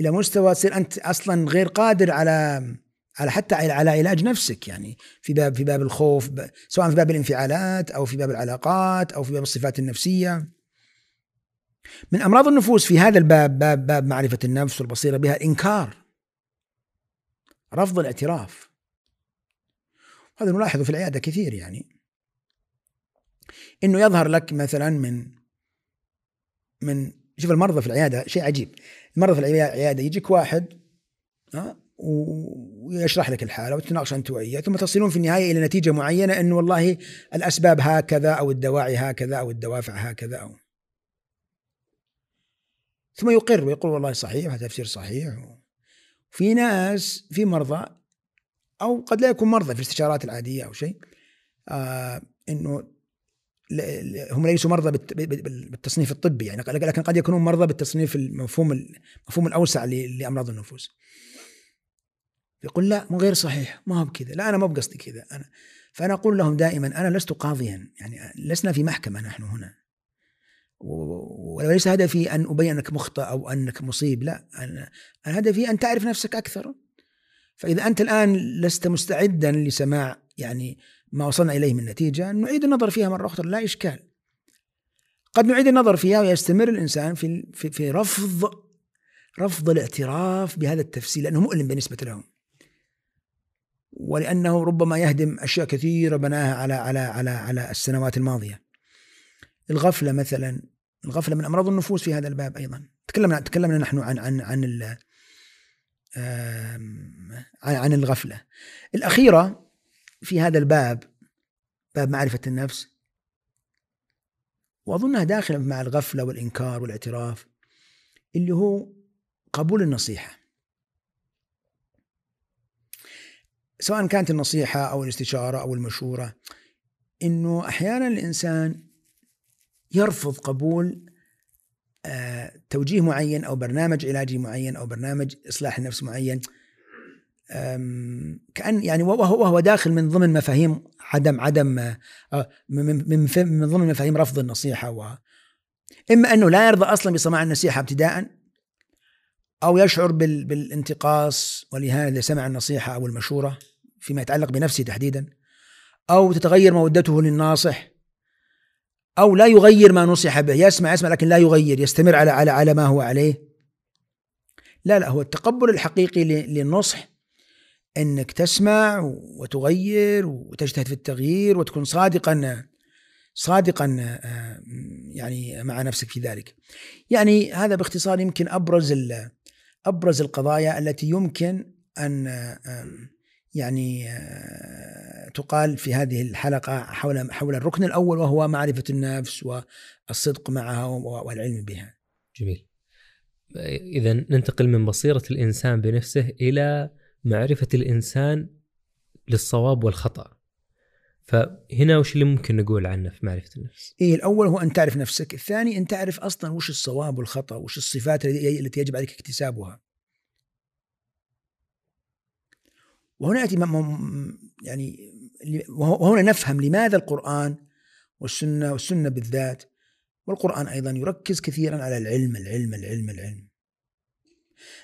إلى مستوى تصير أنت أصلا غير قادر على على حتى على علاج نفسك. يعني في باب في باب الخوف سواء في باب الانفعالات أو في باب العلاقات أو في باب الصفات النفسية. من أمراض النفوس في هذا الباب باب باب معرفة النفس والبصيرة بها الانكار رفض الاعتراف. هذا نلاحظه في العيادة كثير يعني. إنه يظهر لك مثلا من من شوف المرضى في العيادة شيء عجيب. المرضى في العيادة يجيك واحد ها ويشرح لك الحالة وتتناقش أنت وياه ثم تصلون في النهاية إلى نتيجة معينة إنه والله الأسباب هكذا أو الدواعي هكذا أو الدوافع هكذا أو. ثم يقر ويقول والله صحيح هذا تفسير صحيح. في ناس في مرضى أو قد لا يكون مرضى في الاستشارات العادية أو شيء آه إنه هم ليسوا مرضى بالتصنيف الطبي يعني لكن قد يكونون مرضى بالتصنيف المفهوم المفهوم الأوسع لأمراض النفوس. يقول لا مو غير صحيح ما هو بكذا لا أنا ما بقصدي كذا أنا فأنا أقول لهم دائما أنا لست قاضيا يعني لسنا في محكمة نحن هنا. وليس هدفي أن أبين أنك مخطئ أو أنك مصيب لا أنا هدفي أن تعرف نفسك أكثر. فإذا أنت الآن لست مستعدا لسماع يعني ما وصلنا إليه من نتيجة نعيد النظر فيها مرة أخرى لا إشكال. قد نعيد النظر فيها ويستمر الإنسان في في, في رفض رفض الاعتراف بهذا التفسير لأنه مؤلم بالنسبة لهم. ولأنه ربما يهدم أشياء كثيرة بناها على على على على السنوات الماضية. الغفلة مثلا الغفلة من أمراض النفوس في هذا الباب أيضا. تكلمنا تكلمنا نحن عن عن عن عن الغفلة. الأخيرة في هذا الباب باب معرفة النفس وأظنها داخلة مع الغفلة والإنكار والاعتراف اللي هو قبول النصيحة. سواء كانت النصيحة أو الاستشارة أو المشورة إنه أحيانا الإنسان يرفض قبول آه، توجيه معين أو برنامج علاجي معين أو برنامج إصلاح نفس معين. كأن يعني وهو داخل من ضمن مفاهيم عدم عدم آه، من من ضمن مفاهيم رفض النصيحة و إما أنه لا يرضى أصلا بسماع النصيحة ابتداء أو يشعر بالانتقاص ولهذا سمع النصيحة أو المشورة فيما يتعلق بنفسه تحديدا أو تتغير مودته للناصح أو لا يغير ما نصح به يسمع يسمع لكن لا يغير يستمر على على على ما هو عليه لا لا هو التقبل الحقيقي للنصح إنك تسمع وتغير وتجتهد في التغيير وتكون صادقا صادقا آه، يعني مع نفسك في ذلك. يعني هذا باختصار يمكن أبرز أبرز القضايا التي يمكن أن يعني آه، تقال في هذه الحلقة حول حول الركن الأول وهو معرفة النفس والصدق معها والعلم بها. جميل. إذا ننتقل من بصيرة الإنسان بنفسه إلى معرفة الإنسان للصواب والخطأ. فهنا وش اللي ممكن نقول عنه في معرفة النفس؟ إيه الأول هو أن تعرف نفسك، الثاني أن تعرف أصلا وش الصواب والخطأ، وش الصفات التي يجب عليك اكتسابها. وهنا يأتي يعني وهنا نفهم لماذا القرآن والسنة والسنة بالذات. والقرآن أيضا يركز كثيرا على العلم العلم العلم العلم.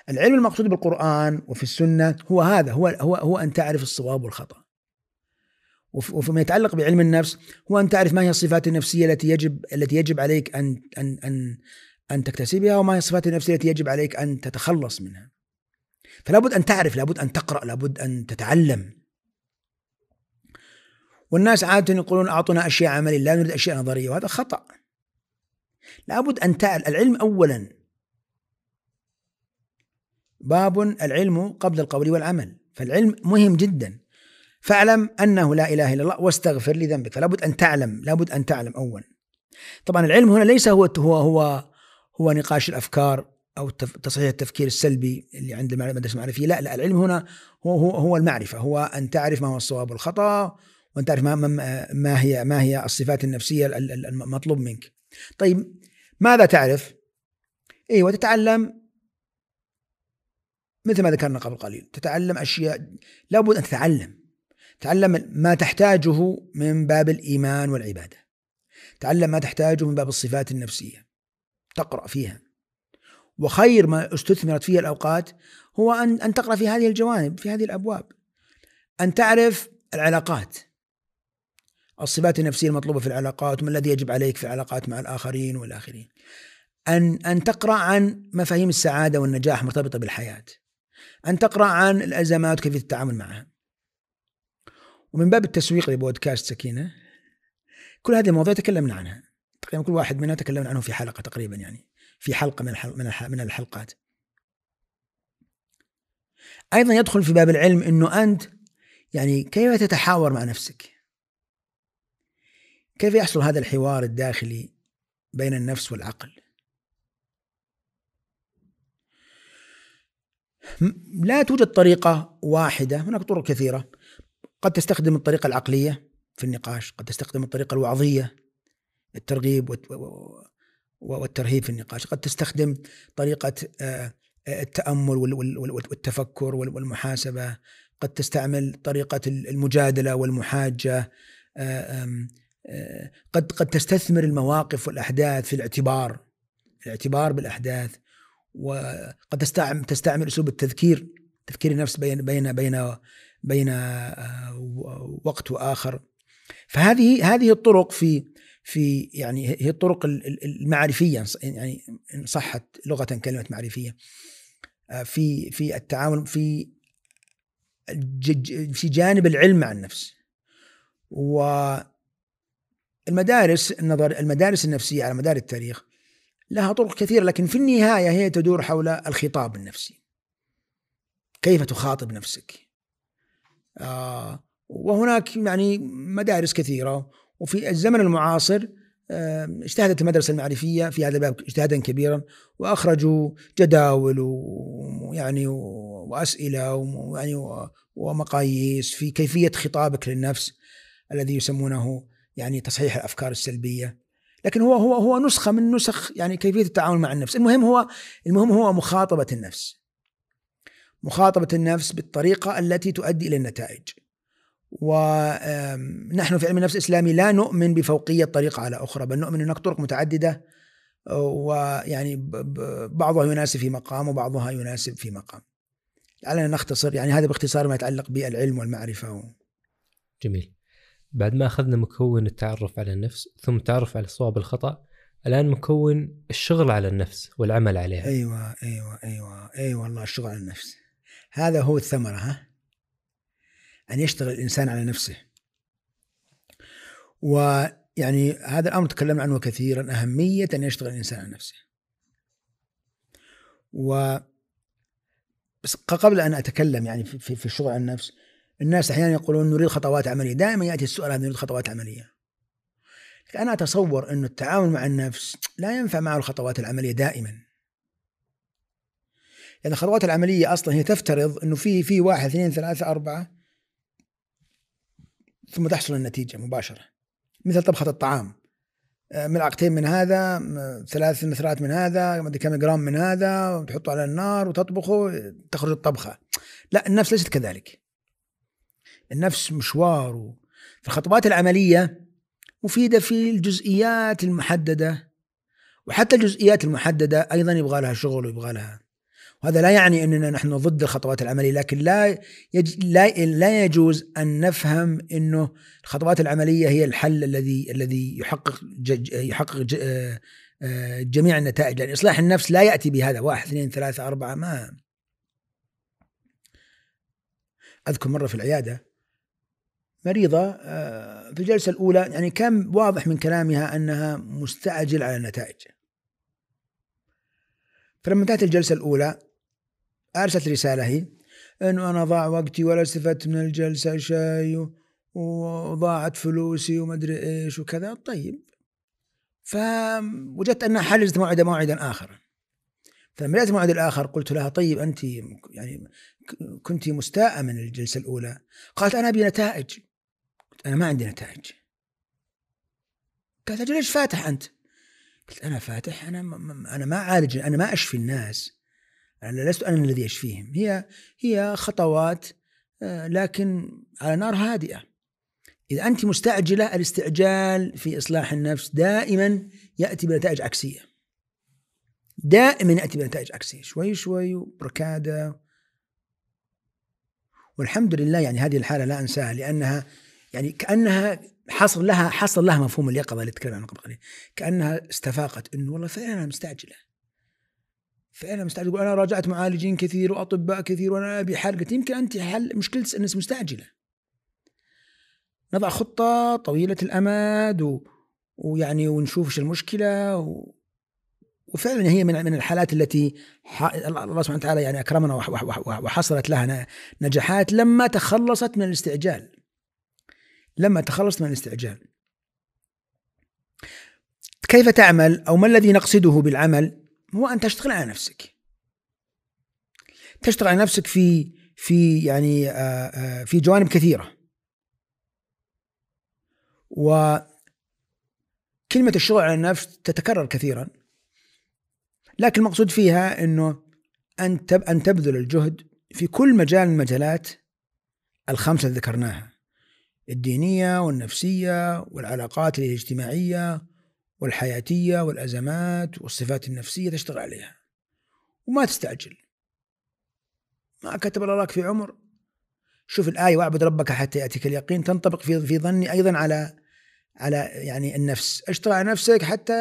العلم المقصود بالقرآن وفي السنة هو هذا هو هو هو أن تعرف الصواب والخطأ. وفيما يتعلق بعلم النفس هو أن تعرف ما هي الصفات النفسية التي يجب التي يجب عليك أن أن أن أن تكتسبها وما هي الصفات النفسية التي يجب عليك أن تتخلص منها. فلا بد أن تعرف لابد أن تقرأ لابد أن تتعلم. والناس عادة يقولون أعطونا أشياء عملية لا نريد أشياء نظرية وهذا خطأ. لابد أن تعلم العلم أولا. باب العلم قبل القول والعمل. فالعلم مهم جدا. فاعلم أنه لا إله إلا الله واستغفر لذنبك. فلا بد أن تعلم لابد أن تعلم أولا. طبعا العلم هنا ليس هو هو هو هو نقاش الأفكار. أو تصحيح التفكير السلبي اللي عند المدرسة المعرفية. لا لا العلم هنا هو هو هو المعرفة. هو أن تعرف ما هو الصواب والخطأ وأن تعرف ما, ما هي ما هي الصفات النفسية المطلوب منك. طيب ماذا تعرف؟ أيوه تتعلم مثل ما ذكرنا قبل قليل. تتعلم أشياء لابد أن تتعلم. تعلم ما تحتاجه من باب الإيمان والعبادة. تعلم ما تحتاجه من باب الصفات النفسية. تقرأ فيها. وخير ما استثمرت فيه الأوقات هو أن أن تقرأ في هذه الجوانب في هذه الأبواب. أن تعرف العلاقات. الصفات النفسية المطلوبة في العلاقات وما الذي يجب عليك في العلاقات مع الآخرين والآخرين. أن أن تقرأ عن مفاهيم السعادة والنجاح مرتبطة بالحياة. أن تقرأ عن الأزمات وكيفية التعامل معها. ومن باب التسويق لبودكاست سكينة كل هذه المواضيع تكلمنا عنها. تقريبا كل واحد منها تكلمنا عنه في حلقة تقريبا يعني. في حلقة من من الحلقات. أيضا يدخل في باب العلم إنه أنت يعني كيف تتحاور مع نفسك؟ كيف يحصل هذا الحوار الداخلي بين النفس والعقل؟ لا توجد طريقة واحدة هناك طرق كثيرة. قد تستخدم الطريقة العقلية في النقاش قد تستخدم الطريقة الوعظية الترغيب والترهيب في النقاش. قد تستخدم طريقة آه، التأمل والتفكر والمحاسبة. قد تستعمل طريقة المجادلة والمحاجة. آه، آه، قد قد تستثمر المواقف والأحداث في الاعتبار. الاعتبار بالأحداث. وقد تستعمل تستعمل أسلوب التذكير. تذكير النفس بين بين بين بين آه، وقت وآخر. فهذه هذه الطرق في في يعني هي الطرق المعرفية يعني إن صحت لغة كلمة معرفية. آه، في في التعامل في في جانب العلم مع النفس. و المدارس النظر المدارس النفسية على مدار التاريخ لها طرق كثيرة لكن في النهاية هي تدور حول الخطاب النفسي. كيف تخاطب نفسك؟ آه وهناك يعني مدارس كثيرة وفي الزمن المعاصر اجتهدت المدرسة المعرفية في هذا الباب اجتهادا كبيرا وأخرجوا جداول ويعني وأسئلة ويعني ومقاييس في كيفية خطابك للنفس الذي يسمونه يعني تصحيح الأفكار السلبية. لكن هو هو هو نسخة من نسخ يعني كيفية التعامل مع النفس. المهم هو المهم هو مخاطبة النفس. مخاطبة النفس بالطريقة التي تؤدي إلى النتائج. ونحن في علم النفس الإسلامي لا نؤمن بفوقية طريقة على أخرى بل نؤمن هناك طرق متعددة ويعني بعضها يناسب في مقام وبعضها يناسب في مقام. لعلنا نختصر يعني هذا باختصار ما يتعلق بالعلم والمعرفة جميل. بعد ما أخذنا مكون التعرف على النفس ثم التعرف على الصواب والخطا الآن مكون الشغل على النفس والعمل عليها. أيوه أيوه أيوه أيوه والله الشغل على النفس. هذا هو الثمرة ها؟ أن يشتغل الإنسان على نفسه. ويعني هذا الأمر تكلمنا عنه كثيرا أهمية أن يشتغل الإنسان على نفسه. و بس قبل أن أتكلم يعني في في الشغل على النفس الناس أحيانا يقولون نريد خطوات عملية. دائما يأتي السؤال هذا نريد خطوات عملية. أنا أتصور إنه التعامل مع النفس لا ينفع معه الخطوات العملية دائما. يعني الخطوات العملية أصلا هي تفترض إنه في في واحد اثنين ثلاثة أربعة ثم تحصل النتيجة مباشرة. مثل طبخة الطعام. آه، ملعقتين من هذا ثلاث نثرات من هذا ما كم جرام من هذا وتحطه على النار وتطبخه تخرج الطبخة. لا النفس ليست كذلك. النفس مشوار. في الخطوات العملية مفيدة في الجزئيات المحددة وحتى الجزئيات المحددة أيضا يبغى لها شغل ويبغى لها وهذا لا يعني أننا نحن ضد الخطوات العملية لكن لا يج... لا لا يجوز أن نفهم أنه الخطوات العملية هي الحل الذي الذي يحقق ج... يحقق ج... آه، جميع النتائج. لأن إصلاح النفس لا يأتي بهذا. واحد اثنين ثلاثة أربعة ما أذكر مرة في العيادة مريضة آه، في الجلسة الأولى يعني كان واضح من كلامها أنها مستعجل على النتائج. فلما انتهت الجلسة الأولى أرسلت رسالة هي. أنه أنا ضاع وقتي ولا استفدت من الجلسة شيء وضاعت فلوسي وما أدري إيش وكذا. طيب. فوجدت أنها حجزت موعد موعدا آخر. فلما جاءت الموعد الآخر قلت لها طيب أنت يعني كنت مستاءة من الجلسة الأولى. قالت أنا أبي نتائج. أنا ما عندي نتائج. قالت أجل ليش فاتح أنت؟ قلت أنا فاتح أنا ما أنا ما أعالج أنا ما أشفي الناس. أنا لست أنا الذي أشفيهم. هي هي خطوات آه، لكن على نار هادئة. إذا أنت مستعجلة الاستعجال في إصلاح النفس دائما يأتي بنتائج عكسية. دائما يأتي بنتائج عكسية. شوي شوي بركادة والحمد لله يعني هذه الحالة لا أنساها لأنها يعني كأنها حصل لها حصل لها مفهوم اليقظة اللي تكلم عنه قبل قليل. كأنها استفاقت إنه والله فعلا أنا مستعجلة. فعلا مستعجل أنا راجعت معالجين كثير وأطباء كثير وأنا أبي حل. قلت يمكن أنت حل مشكلة إنك مستعجلة. نضع خطة طويلة الأمد و... ويعني ونشوف إيش المشكلة و... وفعلا هي من من الحالات التي ح... الله سبحانه وتعالى يعني أكرمنا وح... وح... وحصلت لها نجاحات لما تخلصت من الاستعجال. لما تخلصت من الاستعجال. كيف تعمل أو ما الذي نقصده بالعمل؟ هو أن تشتغل على نفسك. تشتغل على نفسك في في يعني آه، آه، في جوانب كثيرة. وكلمة الشغل على النفس تتكرر كثيرا. لكن المقصود فيها إنه أن أن تبذل الجهد في كل مجال من المجالات الخمسة اللي ذكرناها. الدينية والنفسية والعلاقات الاجتماعية والحياتية والأزمات والصفات النفسية تشتغل عليها. وما تستعجل. ما كتب الله لك في عمر. شوف الآية واعبد ربك حتى يأتيك اليقين. تنطبق في في ظني أيضا على على يعني النفس. اشتغل على نفسك حتى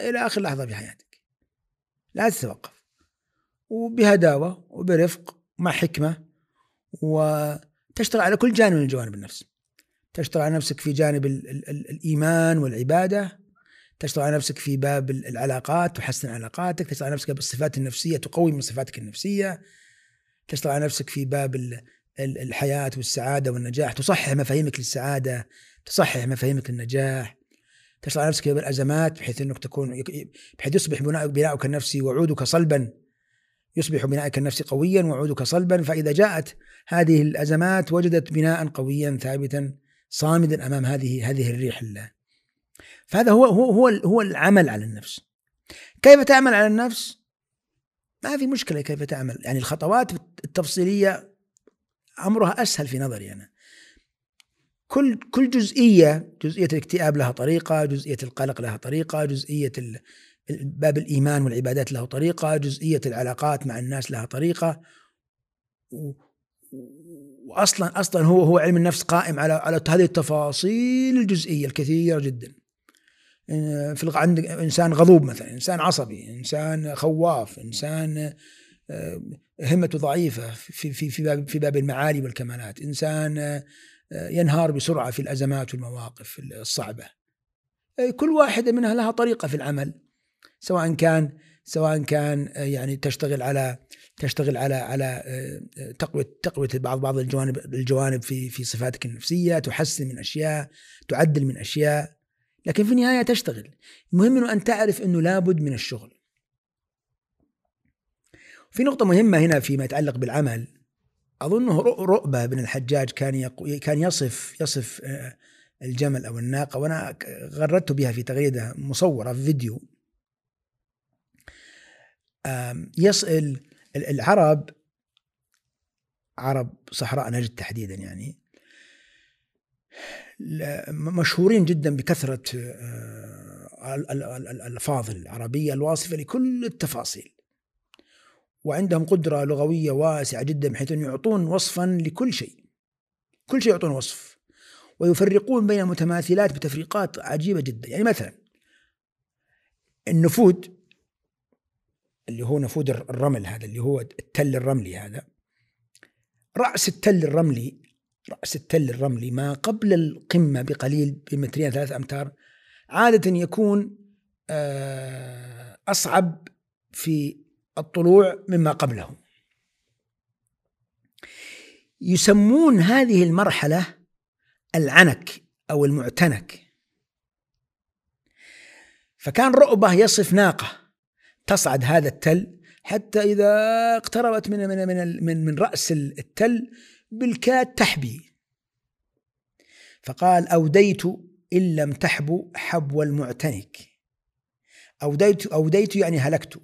إلى آخر لحظة في حياتك. لا تتوقف. وبهداوة وبرفق مع حكمة وتشتغل على كل جانب من جوانب النفس. تشتغل على نفسك في جانب ال ال ال الإيمان والعبادة. تشتغل على نفسك في باب العلاقات تحسن علاقاتك تشتغل على نفسك بالصفات النفسية تقوي من صفاتك النفسية تشتغل على نفسك في باب الحياة والسعادة والنجاح تصحح مفاهيمك للسعادة تصحح مفاهيمك للنجاح تشتغل على نفسك في باب الأزمات بحيث أنك تكون بحيث يصبح بناؤك النفسي وعودك صلبا. يصبح بناؤك النفسي قويا وعودك صلبا فإذا جاءت هذه الأزمات وجدت بناء قويا ثابتا صامدا أمام هذه هذه الريح فهذا هو هو هو هو العمل على النفس. كيف تعمل على النفس؟ ما في مشكلة كيف تعمل. يعني الخطوات التفصيلية أمرها أسهل في نظري أنا. كل كل جزئية جزئية الاكتئاب لها طريقة جزئية القلق لها طريقة جزئية باب الإيمان والعبادات له طريقة جزئية العلاقات مع الناس لها طريقة. واصلا أصلا هو هو علم النفس قائم على على هذه التفاصيل الجزئية الكثيرة جدا. في عند إنسان غضوب مثلا إنسان عصبي إنسان خواف إنسان آه، همته ضعيفة في في في باب في باب المعالي والكمالات إنسان آه، ينهار بسرعة في الأزمات والمواقف الصعبة. كل واحدة منها لها طريقة في العمل سواء كان سواء كان آه، يعني تشتغل على تشتغل على على تقوية تقوية بعض بعض الجوانب الجوانب في في صفاتك النفسية تحسن من أشياء تعدل من أشياء. لكن في النهاية تشتغل. المهم إنه ان تعرف إنه لابد من الشغل. في نقطة مهمة هنا فيما يتعلق بالعمل. أظنه رؤبة بن الحجاج كان كان يصف يصف آه، الجمل أو الناقة وأنا غردت بها في تغريدة مصورة في فيديو. يسأل العرب عرب صحراء نجد تحديدا يعني مشهورين جدا بكثرة آه، الألفاظ العربية الواصفة لكل التفاصيل. وعندهم قدرة لغوية واسعة جدا بحيث أن يعطون وصفا لكل شيء. كل شيء يعطون وصف. ويفرقون بين المتماثلات بتفريقات عجيبة جدا. يعني مثلا النفود اللي هو نفود الرمل هذا اللي هو التل الرملي هذا. رأس التل الرملي رأس التل الرملي ما قبل القمة بقليل بمترين ثلاث أمتار عادة يكون آه، أصعب في الطلوع مما قبله. يسمون هذه المرحلة العنك أو المعتنك. فكان رؤبة يصف ناقة تصعد هذا التل حتى إذا اقتربت من من من من رأس التل بالكاد تحبي. فقال أوديت إن لم تحبو حبو المعتنك أوديت أوديت يعني هلكت.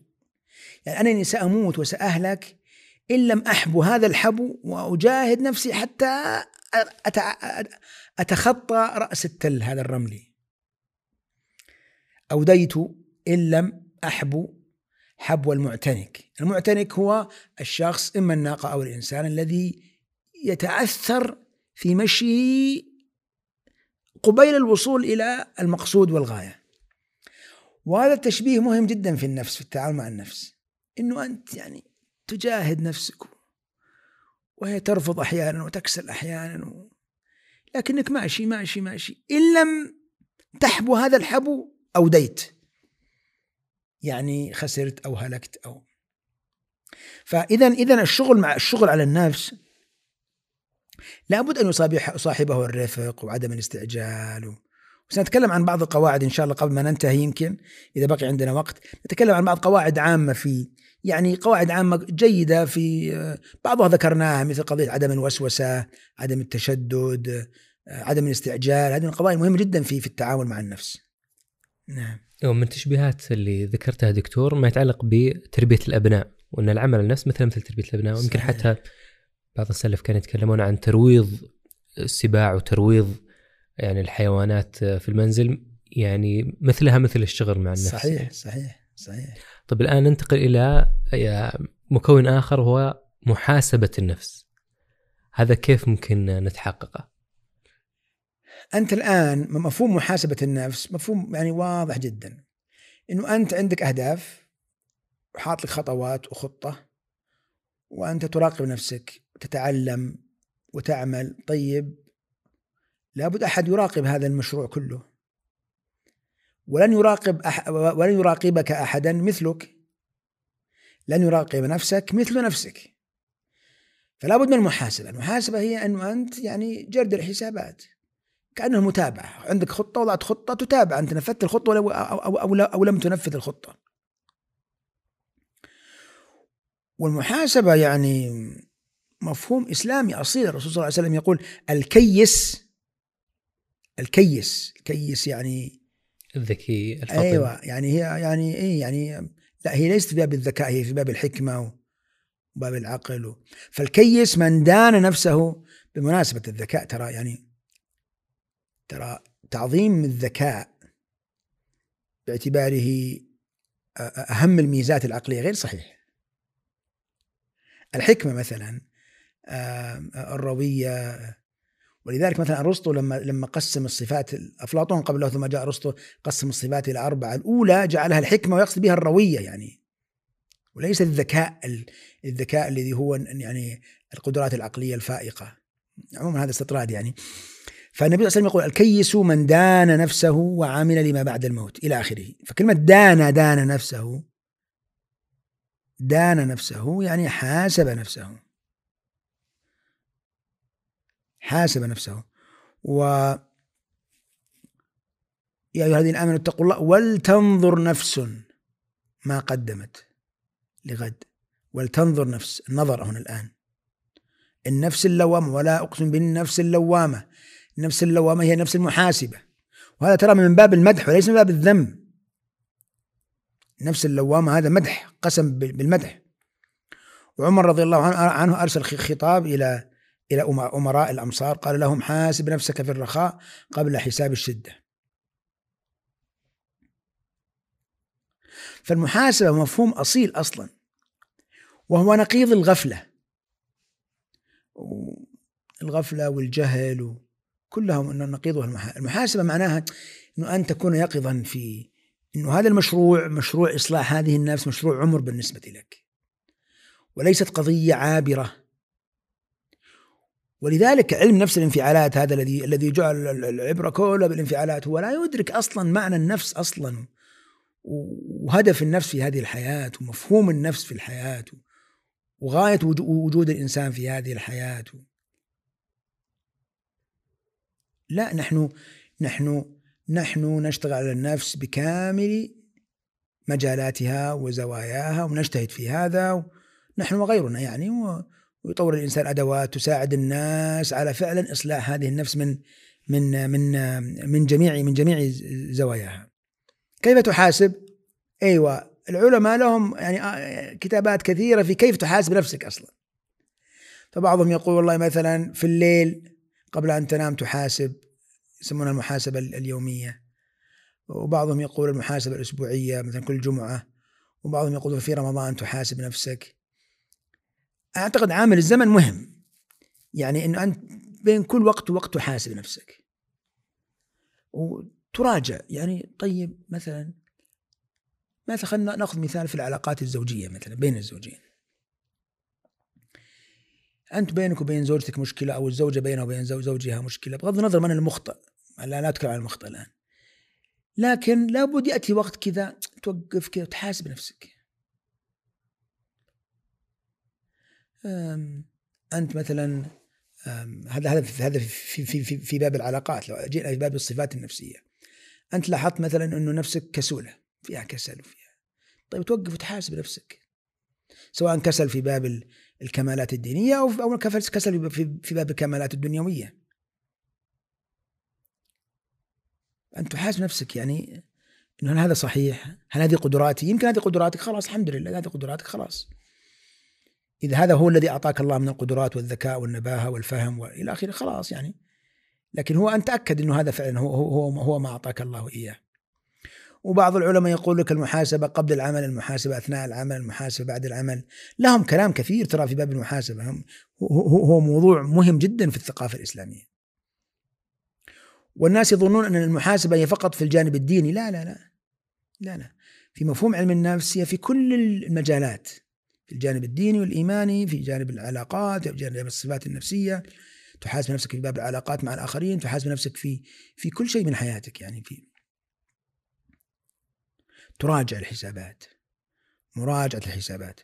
يعني أنني سأموت وسأهلك إن لم أحب هذا الحبو وأجاهد نفسي حتى أتخطى رأس التل هذا الرملي. أوديت إن لم أحبو حبو المعتنك المعتنك هو الشخص إما الناقة أو الإنسان الذي يتعثر في مشيه قبيل الوصول إلى المقصود والغاية. وهذا التشبيه مهم جدا في النفس في التعامل مع النفس. إنه أنت يعني تجاهد نفسك وهي ترفض أحيانا وتكسل أحيانا و... لكنك ماشي ماشي ماشي. إن لم تحبو هذا الحبو أوديت. يعني خسرت أو هلكت أو. فاذا اذا الشغل مع الشغل على النفس لابد أن يصاحبه الرفق وعدم الاستعجال سنتكلم عن بعض القواعد إن شاء الله قبل ما ننتهي يمكن إذا بقي عندنا وقت نتكلم عن بعض قواعد عامة في يعني قواعد عامة جيدة في بعضها ذكرناها مثل قضية عدم الوسوسة، عدم التشدد، عدم الاستعجال، هذه القضايا مهمه جدا في في التعامل مع النفس. نعم. ومن التشبيهات اللي ذكرتها دكتور ما يتعلق بتربية الأبناء وأن العمل على النفس مثل مثل تربية الأبناء ويمكن حتى بعض السلف كانوا يتكلمون عن ترويض السباع وترويض يعني الحيوانات في المنزل يعني مثلها مثل الشغل مع النفس. صحيح صحيح صحيح. طيب الآن ننتقل إلى مكون آخر هو محاسبة النفس. هذا كيف ممكن نتحققه؟ أنت الآن مفهوم محاسبة النفس مفهوم يعني واضح جدا. إنه أنت عندك أهداف وحاط لك خطوات وخطة وأنت تراقب نفسك. وتتعلم وتعمل. طيب لابد أحد يراقب هذا المشروع كله. ولن يراقب أح ولن يراقبك أحدا مثلك. لن يراقب نفسك مثل نفسك. فلا بد من المحاسبة. المحاسبة هي انه أنت يعني جرد الحسابات. كأنه متابعة. عندك خطة وضعت خطة تتابع. أنت نفذت الخطة أو, أو, أو, أو لم تنفذ الخطة. والمحاسبة يعني مفهوم إسلامي أصيل. الرسول صلى الله عليه وسلم يقول الكيس الكيس الكيس يعني الذكي الفطن أيوه يعني هي يعني إيه يعني لا هي ليست في باب الذكاء هي في باب الحكمة وباب العقل فالكيس من دان نفسه بمناسبة الذكاء. ترى يعني ترى تعظيم الذكاء باعتباره اهم الميزات العقلية غير صحيح. الحكمة مثلا الروية. ولذلك مثلا أرسطو لما لما قسم الصفات أفلاطون قبله ثم جاء أرسطو قسم الصفات إلى أربعة. الأولى جعلها الحكمة ويقصد بها الروية يعني. وليس الذكاء الذكاء الذي هو يعني القدرات العقلية الفائقة. عموما هذا استطراد يعني. فالنبي صلى الله عليه وسلم يقول الكيس من دان نفسه وعمل لما بعد الموت إلى آخره. فكلمة دان دان نفسه دان نفسه يعني حاسب نفسه. حاسب نفسه. و يا أيها الذين آمنوا اتقوا الله ولتنظر نفس ما قدمت لغد. ولتنظر نفس النظر هنا الآن. النفس اللوامة ولا أقسم بالنفس اللوامة. النفس اللوامة هي نفس المحاسبة. وهذا ترى من باب المدح وليس من باب الذم. نفس اللوامة هذا مدح قسم بالمدح. وعمر رضي الله عنه أرسل خطاب إلى إلى أمراء الأمصار. قال لهم حاسب نفسك في الرخاء قبل حساب الشدة. فالمحاسبة مفهوم أصيل أصلا وهو نقيض الغفلة. الغفلة والجهل كلها نقيضها المحاسبة معناها أنه أن تكون يقظا في أنه هذا المشروع مشروع إصلاح هذه النفس مشروع عمر بالنسبة لك. وليست قضية عابرة. ولذلك علم نفس الانفعالات هذا الذي الذي جعل العبرة كلها بالانفعالات. هو لا يدرك أصلا معنى النفس أصلا وهدف النفس في هذه الحياة ومفهوم النفس في الحياة وغاية وجود الإنسان في هذه الحياة. لا نحن نحن نحن نشتغل على النفس بكامل مجالاتها وزواياها ونجتهد في هذا نحن وغيرنا يعني ويطور الإنسان أدوات تساعد الناس على فعلا إصلاح هذه النفس من من من من جميع من جميع زواياها. كيف تحاسب؟ أيوه العلماء لهم يعني آه، كتابات كثيرة في كيف تحاسب نفسك أصلا فبعضهم يقول والله مثلا في الليل قبل أن تنام تحاسب يسمونها المحاسبة اليومية وبعضهم يقول المحاسبة الأسبوعية مثلا كل جمعة وبعضهم يقول في رمضان تحاسب نفسك أعتقد عامل الزمن مهم. يعني أنه أنت بين كل وقت ووقت تحاسب نفسك. وتراجع. يعني طيب مثلا مثلا خلينا نأخذ مثال في العلاقات الزوجية مثلا بين الزوجين. أنت بينك وبين زوجتك مشكلة أو الزوجة بينها وبين زوجها مشكلة بغض النظر من المخطئ. لا لا أتكلم عن المخطئ الآن. لكن لابد يأتي وقت كذا توقف كذا وتحاسب نفسك. أنت مثلا هذا هذا هذا في في في في باب العلاقات لو جينا في باب الصفات النفسية أنت لاحظت مثلا إنه نفسك كسولة فيها كسل وفيها طيب توقف وتحاسب نفسك سواء كسل في باب الكمالات الدينية أو أو كسل في باب الكمالات الدنيوية أنت تحاسب نفسك يعني إنه هل هذا صحيح؟ هل هذه قدراتي؟ يمكن هذه قدراتك خلاص الحمد لله هذه قدراتك خلاص إذا هذا هو الذي أعطاك الله من القدرات والذكاء والنباهة والفهم وإلى آخره خلاص يعني. لكن هو أن تأكد أنه هذا فعلا هو, هو, هو ما أعطاك الله إياه. وبعض العلماء يقول لك المحاسبة قبل العمل المحاسبة أثناء العمل المحاسبة بعد العمل. لهم كلام كثير ترى في باب المحاسبة. هو, هو موضوع مهم جدا في الثقافة الإسلامية. والناس يظنون أن المحاسبة هي فقط في الجانب الديني. لا لا لا. لا لا. في مفهوم علم النفس هي في كل المجالات. في الجانب الديني والإيماني في جانب العلاقات في جانب الصفات النفسية. تحاسب نفسك في باب العلاقات مع الآخرين تحاسب نفسك في في كل شيء من حياتك يعني في. تراجع الحسابات مراجعة الحسابات.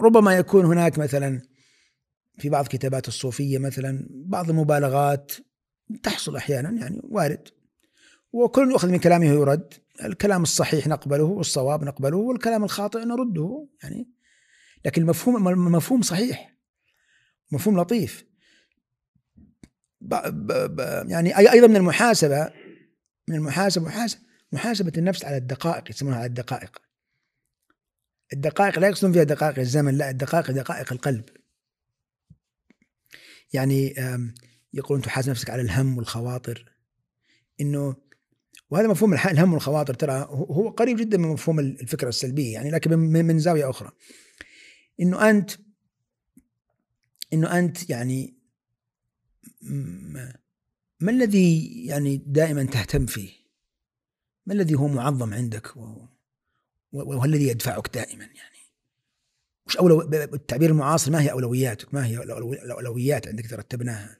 ربما يكون هناك مثلا في بعض كتابات الصوفية مثلا بعض المبالغات تحصل أحيانا يعني وارد. وكل يؤخذ من كلامه يرد الكلام الصحيح نقبله والصواب نقبله والكلام الخاطئ نرده يعني لكن المفهوم المفهوم صحيح. مفهوم لطيف. يعني أيضا من المحاسبة من المحاسبة محاسبة محاسبة النفس على الدقائق يسمونها على الدقائق. الدقائق لا يقصدون فيها دقائق الزمن لا الدقائق دقائق القلب. يعني يقولون تحاسب نفسك على الهم والخواطر. إنه وهذا مفهوم الهم والخواطر ترى هو قريب جدا من مفهوم الفكرة السلبية يعني لكن من زاوية أخرى إنه أنت إنه أنت يعني ما الذي يعني دائما تهتم فيه؟ ما الذي هو معظم عندك والذي يدفعك دائما يعني؟ وش أولو التعبير المعاصر ما هي أولوياتك؟ ما هي الأولويات عندك ترتبناها؟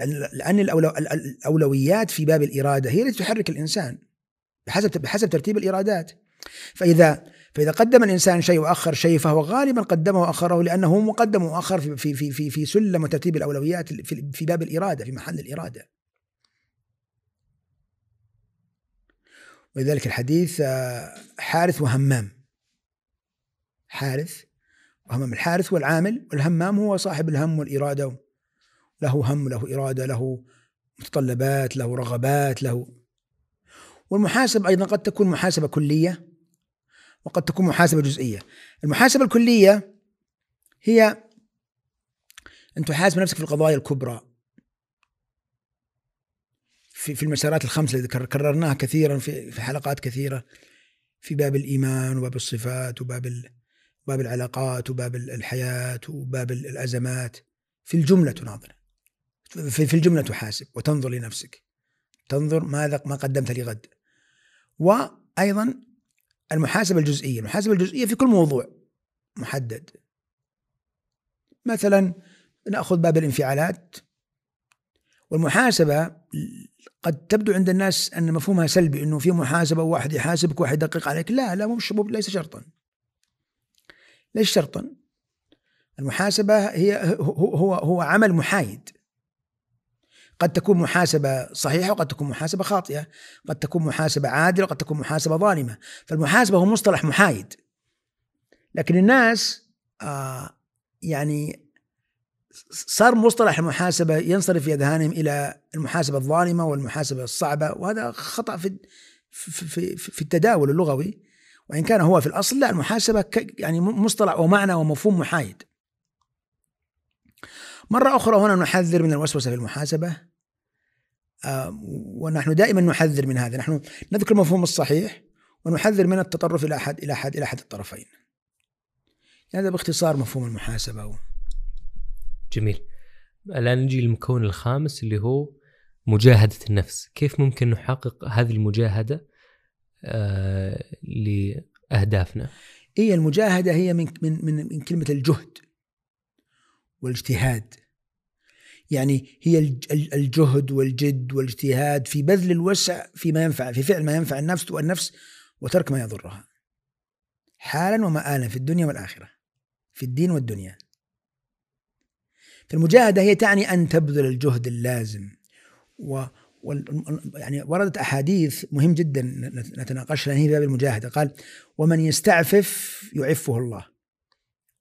لأن لأن الأولويات في باب الإرادة هي التي تحرك الإنسان بحسب بحسب ترتيب الإرادات فإذا فإذا قدم الإنسان شيء وأخر شيء فهو غالبا قدمه وأخره لأنه مقدم وأخر في في في في سلم وترتيب الأولويات في في باب الإرادة في محل الإرادة. ولذلك الحديث آه، حارث وهمام. حارث وهمام الحارث هو العامل والهمام هو صاحب الهم والإرادة له هم له إرادة له متطلبات له رغبات له. والمحاسبة أيضا قد تكون محاسبة كلية وقد تكون محاسبة جزئية. المحاسبة الكلية هي أن تحاسب نفسك في القضايا الكبرى. في في المسارات الخمسة اللي كررناها كثيرا في في حلقات كثيرة في باب الإيمان وباب الصفات وباب باب العلاقات وباب الحياة وباب الأزمات. في الجملة تناظر. في, في الجملة تحاسب وتنظر لنفسك. تنظر ماذا ما قدمت لغد وأيضا المحاسبة الجزئية. المحاسبة الجزئية في كل موضوع محدد. مثلا نأخذ باب الانفعالات. والمحاسبة قد تبدو عند الناس أن مفهومها سلبي أنه في محاسبة واحد يحاسبك واحد يدقق عليك. لا لا مش ليس شرطا. ليس شرطا. المحاسبة هي هو هو, هو عمل محايد. قد تكون محاسبة صحيحة وقد تكون محاسبة خاطئة. قد تكون محاسبة عادلة وقد تكون محاسبة ظالمة. فالمحاسبة هو مصطلح محايد. لكن الناس آه يعني صار مصطلح المحاسبة ينصرف في أذهانهم إلى المحاسبة الظالمة والمحاسبة الصعبة وهذا خطأ في في في, التداول اللغوي. وإن كان هو في الأصل لا المحاسبة يعني مصطلح ومعنى ومفهوم محايد. مرة أخرى هنا نحذر من الوسوسة في المحاسبة. ونحن دائما نحذر من هذا. نحن نذكر المفهوم الصحيح ونحذر من التطرف إلى أحد إلى أحد إلى أحد الطرفين. هذا باختصار مفهوم المحاسبة. جميل. الآن نجي للمكون الخامس اللي هو مجاهدة النفس. كيف ممكن نحقق هذه المجاهدة آه لأهدافنا؟ هي المجاهدة هي من, من, من, من كلمة الجهد والإجتهاد. يعني هي الجهد والجد والاجتهاد في بذل الوسع فيما ينفع في فعل ما ينفع النفس والنفس وترك ما يضرها. حالا ومآلا في الدنيا والآخرة في الدين والدنيا. فالمجاهدة هي تعني أن تبذل الجهد اللازم. و يعني وردت أحاديث مهم جدا نتناقشها هي باب المجاهدة. قال ومن يستعفف يعفه الله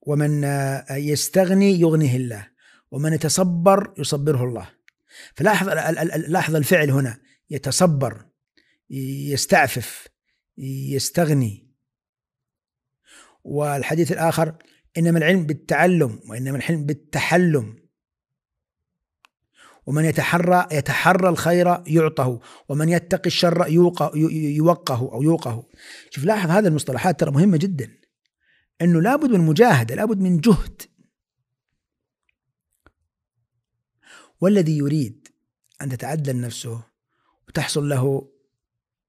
ومن يستغني يغنيه الله. ومن يتصبر يصبره الله. فلاحظ لاحظ الفعل هنا. يتصبر يستعفف يستغني. والحديث الآخر إنما العلم بالتعلم وإنما الحلم بالتحلم. ومن يتحرى يتحرى الخير يعطه ومن يتقي الشر يوقه يوقه أو يوقه. شوف لاحظ هذه المصطلحات ترى مهمة جدا. أنه لابد من مجاهدة لابد من جهد. والذي يريد أن تتعدل نفسه وتحصل له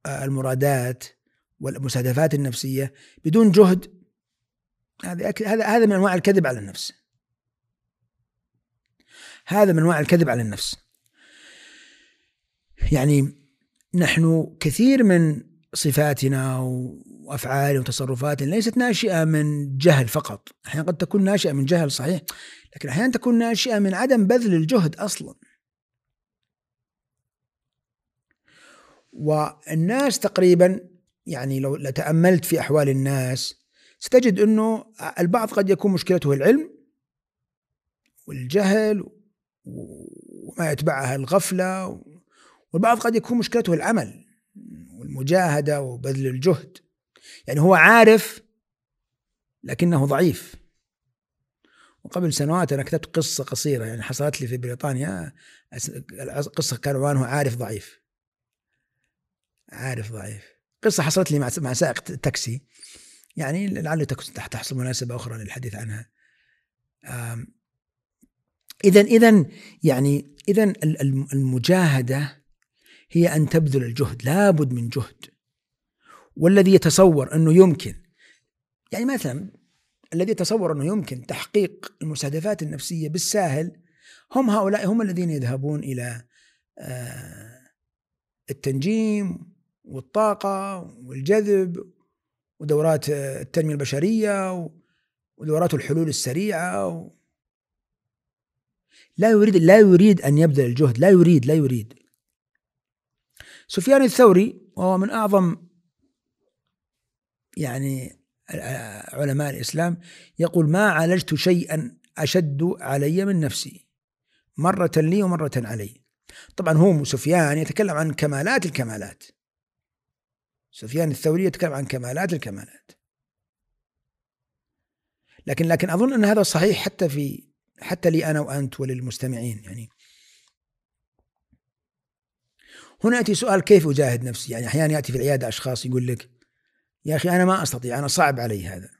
آه، المرادات والمستهدفات النفسية بدون جهد هذا هذا من أنواع الكذب على النفس. هذا من أنواع الكذب على النفس. يعني نحن كثير من صفاتنا وأفعالنا وتصرفاتنا ليست ناشئة من جهل فقط. أحيانا قد تكون ناشئة من جهل صحيح. لكن أحيانا تكون ناشئة من عدم بذل الجهد أصلا. والناس تقريبا يعني لو تاملت في أحوال الناس ستجد إنه البعض قد يكون مشكلته العلم والجهل وما يتبعها الغفلة والبعض قد يكون مشكلته العمل والمجاهدة وبذل الجهد. يعني هو عارف لكنه ضعيف. وقبل سنوات أنا كتبت قصة قصيرة يعني حصلت لي في بريطانيا قصة كان عنوانها عارف ضعيف. عارف ضعيف. قصة حصلت لي مع سائق تاكسي. يعني لعل تحصل مناسبة أخرى للحديث عنها. إذا إذا يعني إذا المجاهدة هي أن تبذل الجهد لابد من جهد. والذي يتصور أنه يمكن. يعني مثلا الذي يتصور أنه يمكن تحقيق المستهدفات النفسية بالساهل هم هؤلاء هم الذين يذهبون إلى آه، التنجيم والطاقة والجذب ودورات التنمية البشرية ودورات الحلول السريعة و... لا يريد لا يريد أن يبذل الجهد لا يريد لا يريد. سفيان الثوري وهو من أعظم يعني علماء الإسلام يقول ما عالجت شيئا أشد علي من نفسي مرة لي ومرة علي. طبعا هو سفيان يتكلم عن كمالات الكمالات. سفيان الثوري يتكلم عن كمالات الكمالات. لكن لكن أظن أن هذا صحيح حتى في حتى لي أنا وأنت وللمستمعين يعني. هنا يأتي سؤال كيف أجاهد نفسي؟ يعني أحيانا يأتي في العيادة أشخاص يقول لك يا أخي أنا ما أستطيع أنا صعب علي هذا.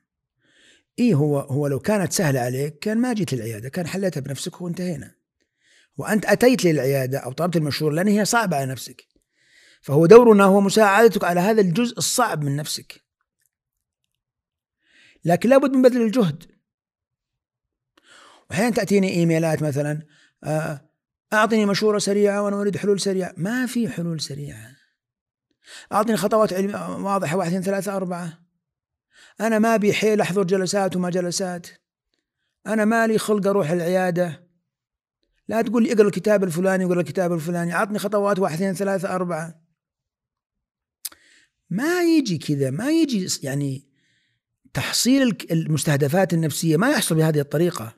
اي هو هو لو كانت سهلة عليك كان ما جيت للعيادة كان حليتها بنفسك وانتهينا. وأنت أتيت للعيادة أو طلبت المشهور لأن هي صعبة على نفسك. فهو دورنا هو مساعدتك على هذا الجزء الصعب من نفسك لكن لابد من بذل الجهد واحيانا تأتيني إيميلات مثلا آه، أعطني مشورة سريعة وأنا أريد حلول سريعة ما في حلول سريعة أعطني خطوات علمية واضحة واحد اثنين ثلاثة أربعة. أنا ما بي حيل أحضر جلسات وما جلسات. أنا مالي خلق أروح العيادة. لا تقول لي اقرأ الكتاب الفلاني واقرأ الكتاب الفلاني. أعطني خطوات واحد اثنين ثلاثة أربعة. ما يجي كذا ما يجي يعني تحصيل المستهدفات النفسية ما يحصل بهذه الطريقة.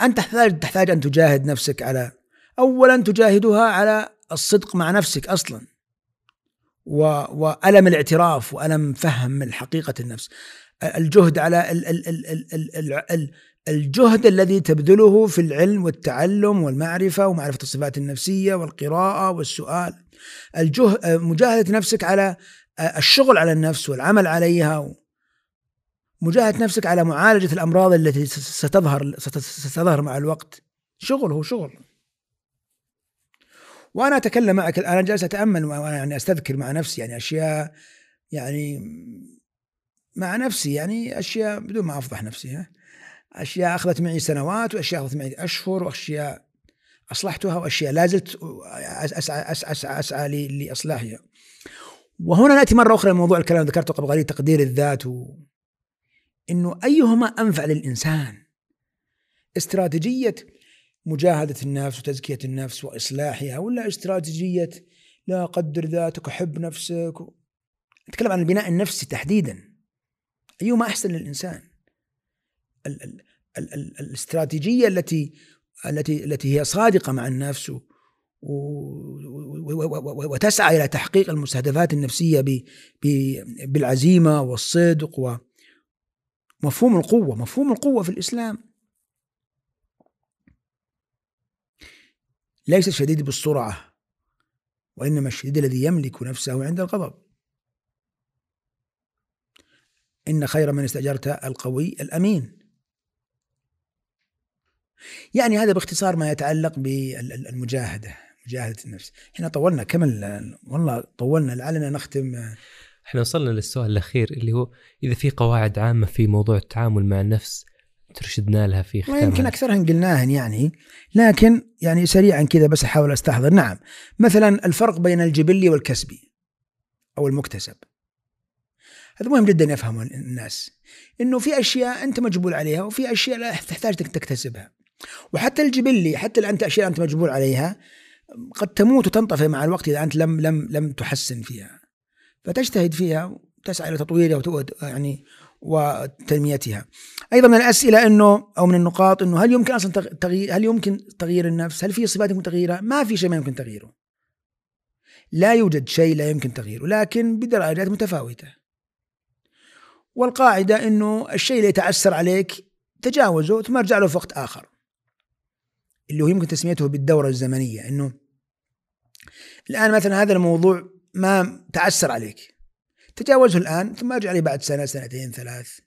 أنت تحتاج تحتاج أن تجاهد نفسك على اولا تجاهدها على الصدق مع نفسك أصلا و... وألم الاعتراف وألم فهم حقيقة النفس. الجهد على ال... ال... ال... ال... ال... ال... الجهد الذي تبذله في العلم والتعلم والمعرفة ومعرفة الصفات النفسية والقراءة والسؤال. مجاهدة نفسك على الشغل على النفس والعمل عليها مجاهدة نفسك على معالجة الأمراض التي ستظهر ستظهر مع الوقت. شغل هو شغل. وأنا أتكلم معك الآن جالس أتأمل وأنا يعني أستذكر مع نفسي يعني أشياء يعني مع نفسي يعني أشياء بدون ما أفضح نفسي ها. أشياء أخذت معي سنوات وأشياء أخذت معي أشهر وأشياء أصلحتها وأشياء لا زلت أسعى أسعى أسعى, أسعى لإصلاحها. وهنا نأتي مرة أخرى لموضوع الكلام ذكرته قبل قليل تقدير الذات و إنه أيهما أنفع للإنسان؟ استراتيجية مجاهدة النفس وتزكية النفس وإصلاحها ولا استراتيجية لا قدر ذاتك وحب نفسك و... نتكلم عن البناء النفسي تحديدا. أيهما أحسن للإنسان؟ ال ال ال ال الاستراتيجية التي التي التي هي صادقة مع النفس و وتسعى إلى تحقيق المستهدفات النفسية بالعزيمة والصدق مفهوم القوة مفهوم القوة في الإسلام. ليس الشديد بالسرعة وإنما الشديد الذي يملك نفسه عند الغضب. إن خير من استأجرت القوي الأمين. يعني هذا باختصار ما يتعلق بالمجاهدة مجاهدة النفس. إحنا طولنا كمل والله طولنا لعلنا نختم. إحنا وصلنا للسؤال الأخير اللي هو إذا في قواعد عامة في موضوع التعامل مع النفس ترشدنا لها في ختام يمكن اكثرها قلناهن يعني لكن يعني سريعا كذا بس أحاول أستحضر. نعم. مثلا الفرق بين الجبلي والكسبي أو المكتسب. هذا مهم جدا يفهمه الناس. إنه في أشياء أنت مجبول عليها وفي أشياء لا تحتاج تكتسبها. وحتى الجبلي حتى أنت أشياء أنت مجبول عليها قد تموت وتنطفئ مع الوقت إذا أنت لم لم لم تحسن فيها. فتجتهد فيها وتسعى إلى تطويرها يعني وتنميتها. أيضا من الأسئلة إنه أو من النقاط إنه هل يمكن أصلا تغيير هل يمكن تغيير النفس؟ هل في صفات يمكن تغييرها؟ ما في شيء ما يمكن تغييره. لا يوجد شيء لا يمكن تغييره، لكن بدرجات متفاوتة. والقاعدة إنه الشيء اللي يتعسر عليك تجاوزه ثم ارجع له في وقت آخر. اللي هو يمكن تسميته بالدورة الزمنية إنه الآن مثلا هذا الموضوع ما تعسر عليك تجاوزه الآن ثم ارجع عليه بعد سنة سنتين ثلاث.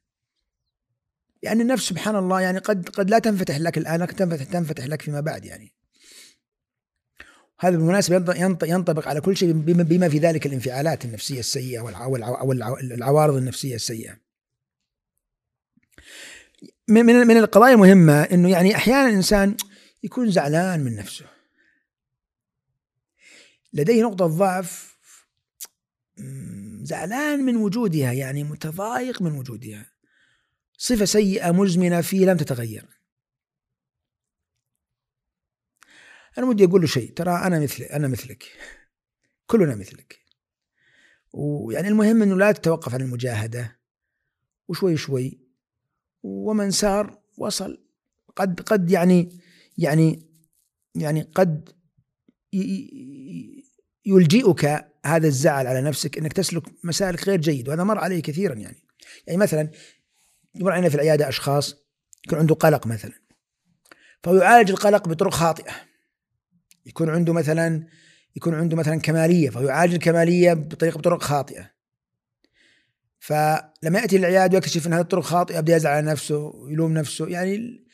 يعني النفس سبحان الله يعني قد قد لا تنفتح لك الآن لكن تنفتح تنفتح لك فيما بعد يعني. هذا بالمناسبة ينطبق على كل شيء بما في ذلك الانفعالات النفسية السيئة أو العوارض النفسية السيئة. من من القضايا المهمة إنه يعني أحيانا الإنسان يكون زعلان من نفسه. لديه نقطة ضعف زعلان من وجودها يعني متضايق من وجودها. صفة سيئة مزمنة فيه لم تتغير. أنا ودي أقول له شيء ترى أنا مثل أنا مثلك. كلنا مثلك. ويعني المهم أنه لا تتوقف عن المجاهدة. وشوي شوي. ومن سار وصل. قد قد يعني يعني يعني قد يلجئك هذا الزعل على نفسك إنك تسلك مسالك غير جيد وهذا مر علي كثيرا يعني. يعني مثلا يمر علينا في العيادة أشخاص يكون عنده قلق مثلا فيعالج القلق بطرق خاطئة. يكون عنده مثلا يكون عنده مثلا كمالية فيعالج الكمالية بطريقه بطرق خاطئة. فلما يأتي للعيادة ويكتشف إن هذه الطرق خاطئة يبدأ يزعل على نفسه ويلوم نفسه. يعني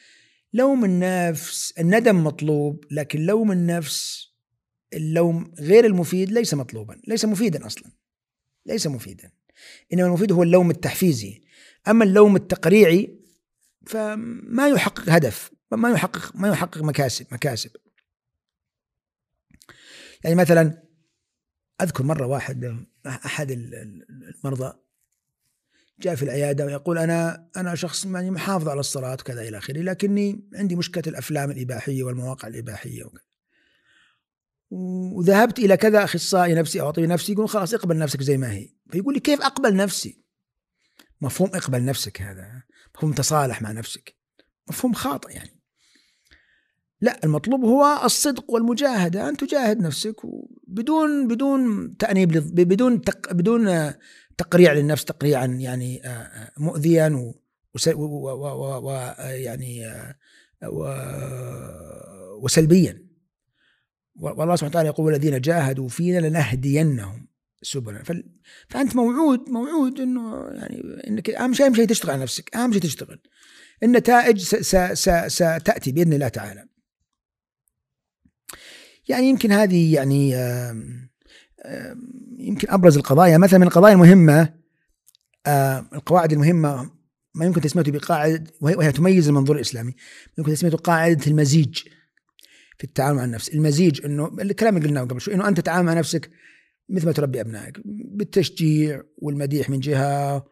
لوم النفس الندم مطلوب لكن لوم النفس اللوم غير المفيد ليس مطلوبا ليس مفيدا أصلا ليس مفيدا. إنما المفيد هو اللوم التحفيزي. أما اللوم التقريعي فما يحقق هدف ما يحقق ما يحقق مكاسب مكاسب. يعني مثلا أذكر مرة واحد أحد المرضى جاء في العيادة ويقول أنا أنا شخص يعني محافظ على الصلاة وكذا إلى آخره لكني عندي مشكلة الأفلام الإباحية والمواقع الإباحية وكذا. وذهبت إلى كذا أخصائي نفسي أو طبيب نفسي يقول خلاص اقبل نفسك زي ما هي. فيقول لي كيف أقبل نفسي؟ مفهوم اقبل نفسك هذا مفهوم تصالح مع نفسك مفهوم خاطئ يعني. لا المطلوب هو الصدق والمجاهدة أن تجاهد نفسك بدون بدون تأنيب للض- بدون تق بدون تقريع للنفس تقريعا يعني آه، آه، مؤذيا و وس- و- و- و- و- و- آه، وسلبيا. والله سبحانه وتعالى يقول الذين جاهدوا فينا لنهدينهم سبلنا. فأنت موعود موعود إنه يعني إنك أهم شيء أهم شيء تشتغل على نفسك أهم شيء تشتغل. النتائج ستأتي بإذن الله تعالى. يعني يمكن هذه يعني يمكن أبرز القضايا. مثلا من القضايا المهمة القواعد المهمة ما يمكن تسميته بقاعده وهي تميز المنظور الإسلامي. يمكن تسميته قاعدة المزيج. في التعامل مع النفس. المزيج إنه الكلام اللي قلناه قبل شوي إنه أنت تتعامل مع نفسك مثل ما تربي أبنائك بالتشجيع والمديح من جهة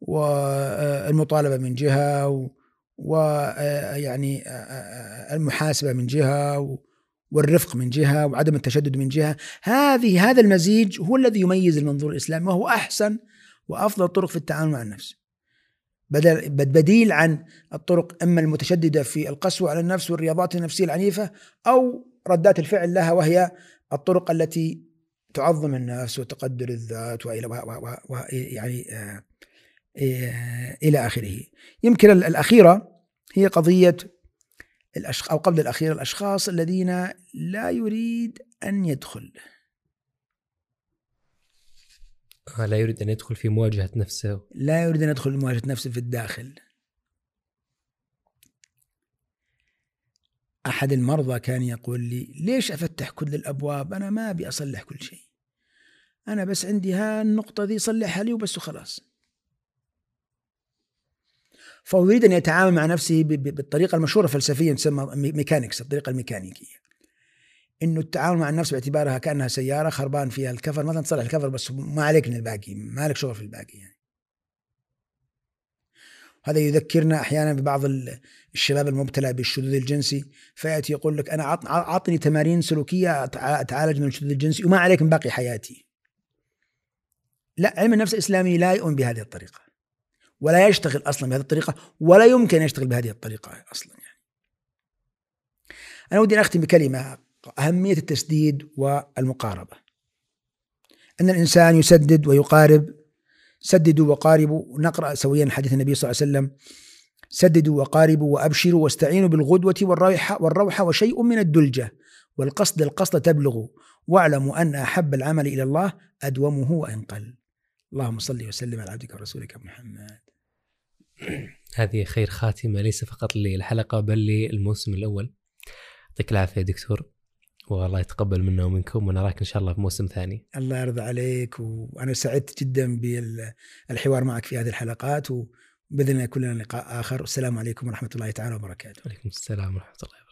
والمطالبة من جهة ويعني المحاسبة من جهة والرفق من جهة وعدم التشدد من جهة. هذه هذا المزيج هو الذي يميز المنظور الإسلامي وهو أحسن وأفضل الطرق في التعامل مع النفس. بدل بديل عن الطرق أما المتشددة في القسوه على النفس والرياضات النفسية العنيفة أو ردات الفعل لها وهي الطرق التي تعظم النفس وتقدر الذات والى يعني آه، آه، إلى آخره. يمكن ال- الأخيرة هي قضية الأشخ... أو قبل الأخيرة الأشخاص الذين لا يريد أن يدخل آه، لا يريد أن يدخل في مواجهة نفسه لا يريد أن يدخل مواجهه نفسه في الداخل. أحد المرضى كان يقول لي ليش أفتح كل الأبواب؟ أنا ما أبي أصلح كل شيء. أنا بس عندي ها النقطة ذي صلحها لي وبس وخلاص. فهو يريد أن يتعامل مع نفسه ب- ب- بالطريقة المشهورة فلسفيا تسمى me- mechanics الطريقة الميكانيكية. إنه التعامل مع النفس باعتبارها كأنها سيارة خربان فيها الكفر مثلا تصلح الكفر بس ما عليك من الباقي ما لك شغل في الباقي يعني. هذا يذكرنا أحيانا ببعض ال- الشباب المبتلى بالشذوذ الجنسي فيأتي يقول لك أنا عط- أعطني تمارين سلوكية أتعالج من الشذوذ الجنسي وما عليك من باقي حياتي. لا علم النفس الإسلامي لا يؤمن بهذه الطريقة. ولا يشتغل أصلا بهذه الطريقة ولا يمكن أن يشتغل بهذه الطريقة أصلا يعني. أنا ودي أن أختم بكلمة أهمية التسديد والمقاربة. أن الإنسان يسدد ويقارب سددوا وقاربوا نقرأ سويا حديث النبي صلى الله عليه وسلم سددوا وقاربوا وأبشروا واستعينوا بالغدوة والروحه والروحه وشيء من الدلجة والقصد القصد تبلغوا واعلموا أن أحب العمل إلى الله أدومه وأن قل. اللهم صل وسلم على عبدك ورسولك محمد. هذه خير خاتمة ليس فقط للحلقة بل للموسم الأول يعطيك العافية يا دكتور والله يتقبل منا ومنكم ونراك إن شاء الله في موسم ثاني الله يرضى عليك وأنا سعدت جدا بالحوار معك في هذه الحلقات وبإذن الله يكون لنا لقاء آخر والسلام عليكم ورحمة الله تعالى وبركاته. وعليكم السلام ورحمة الله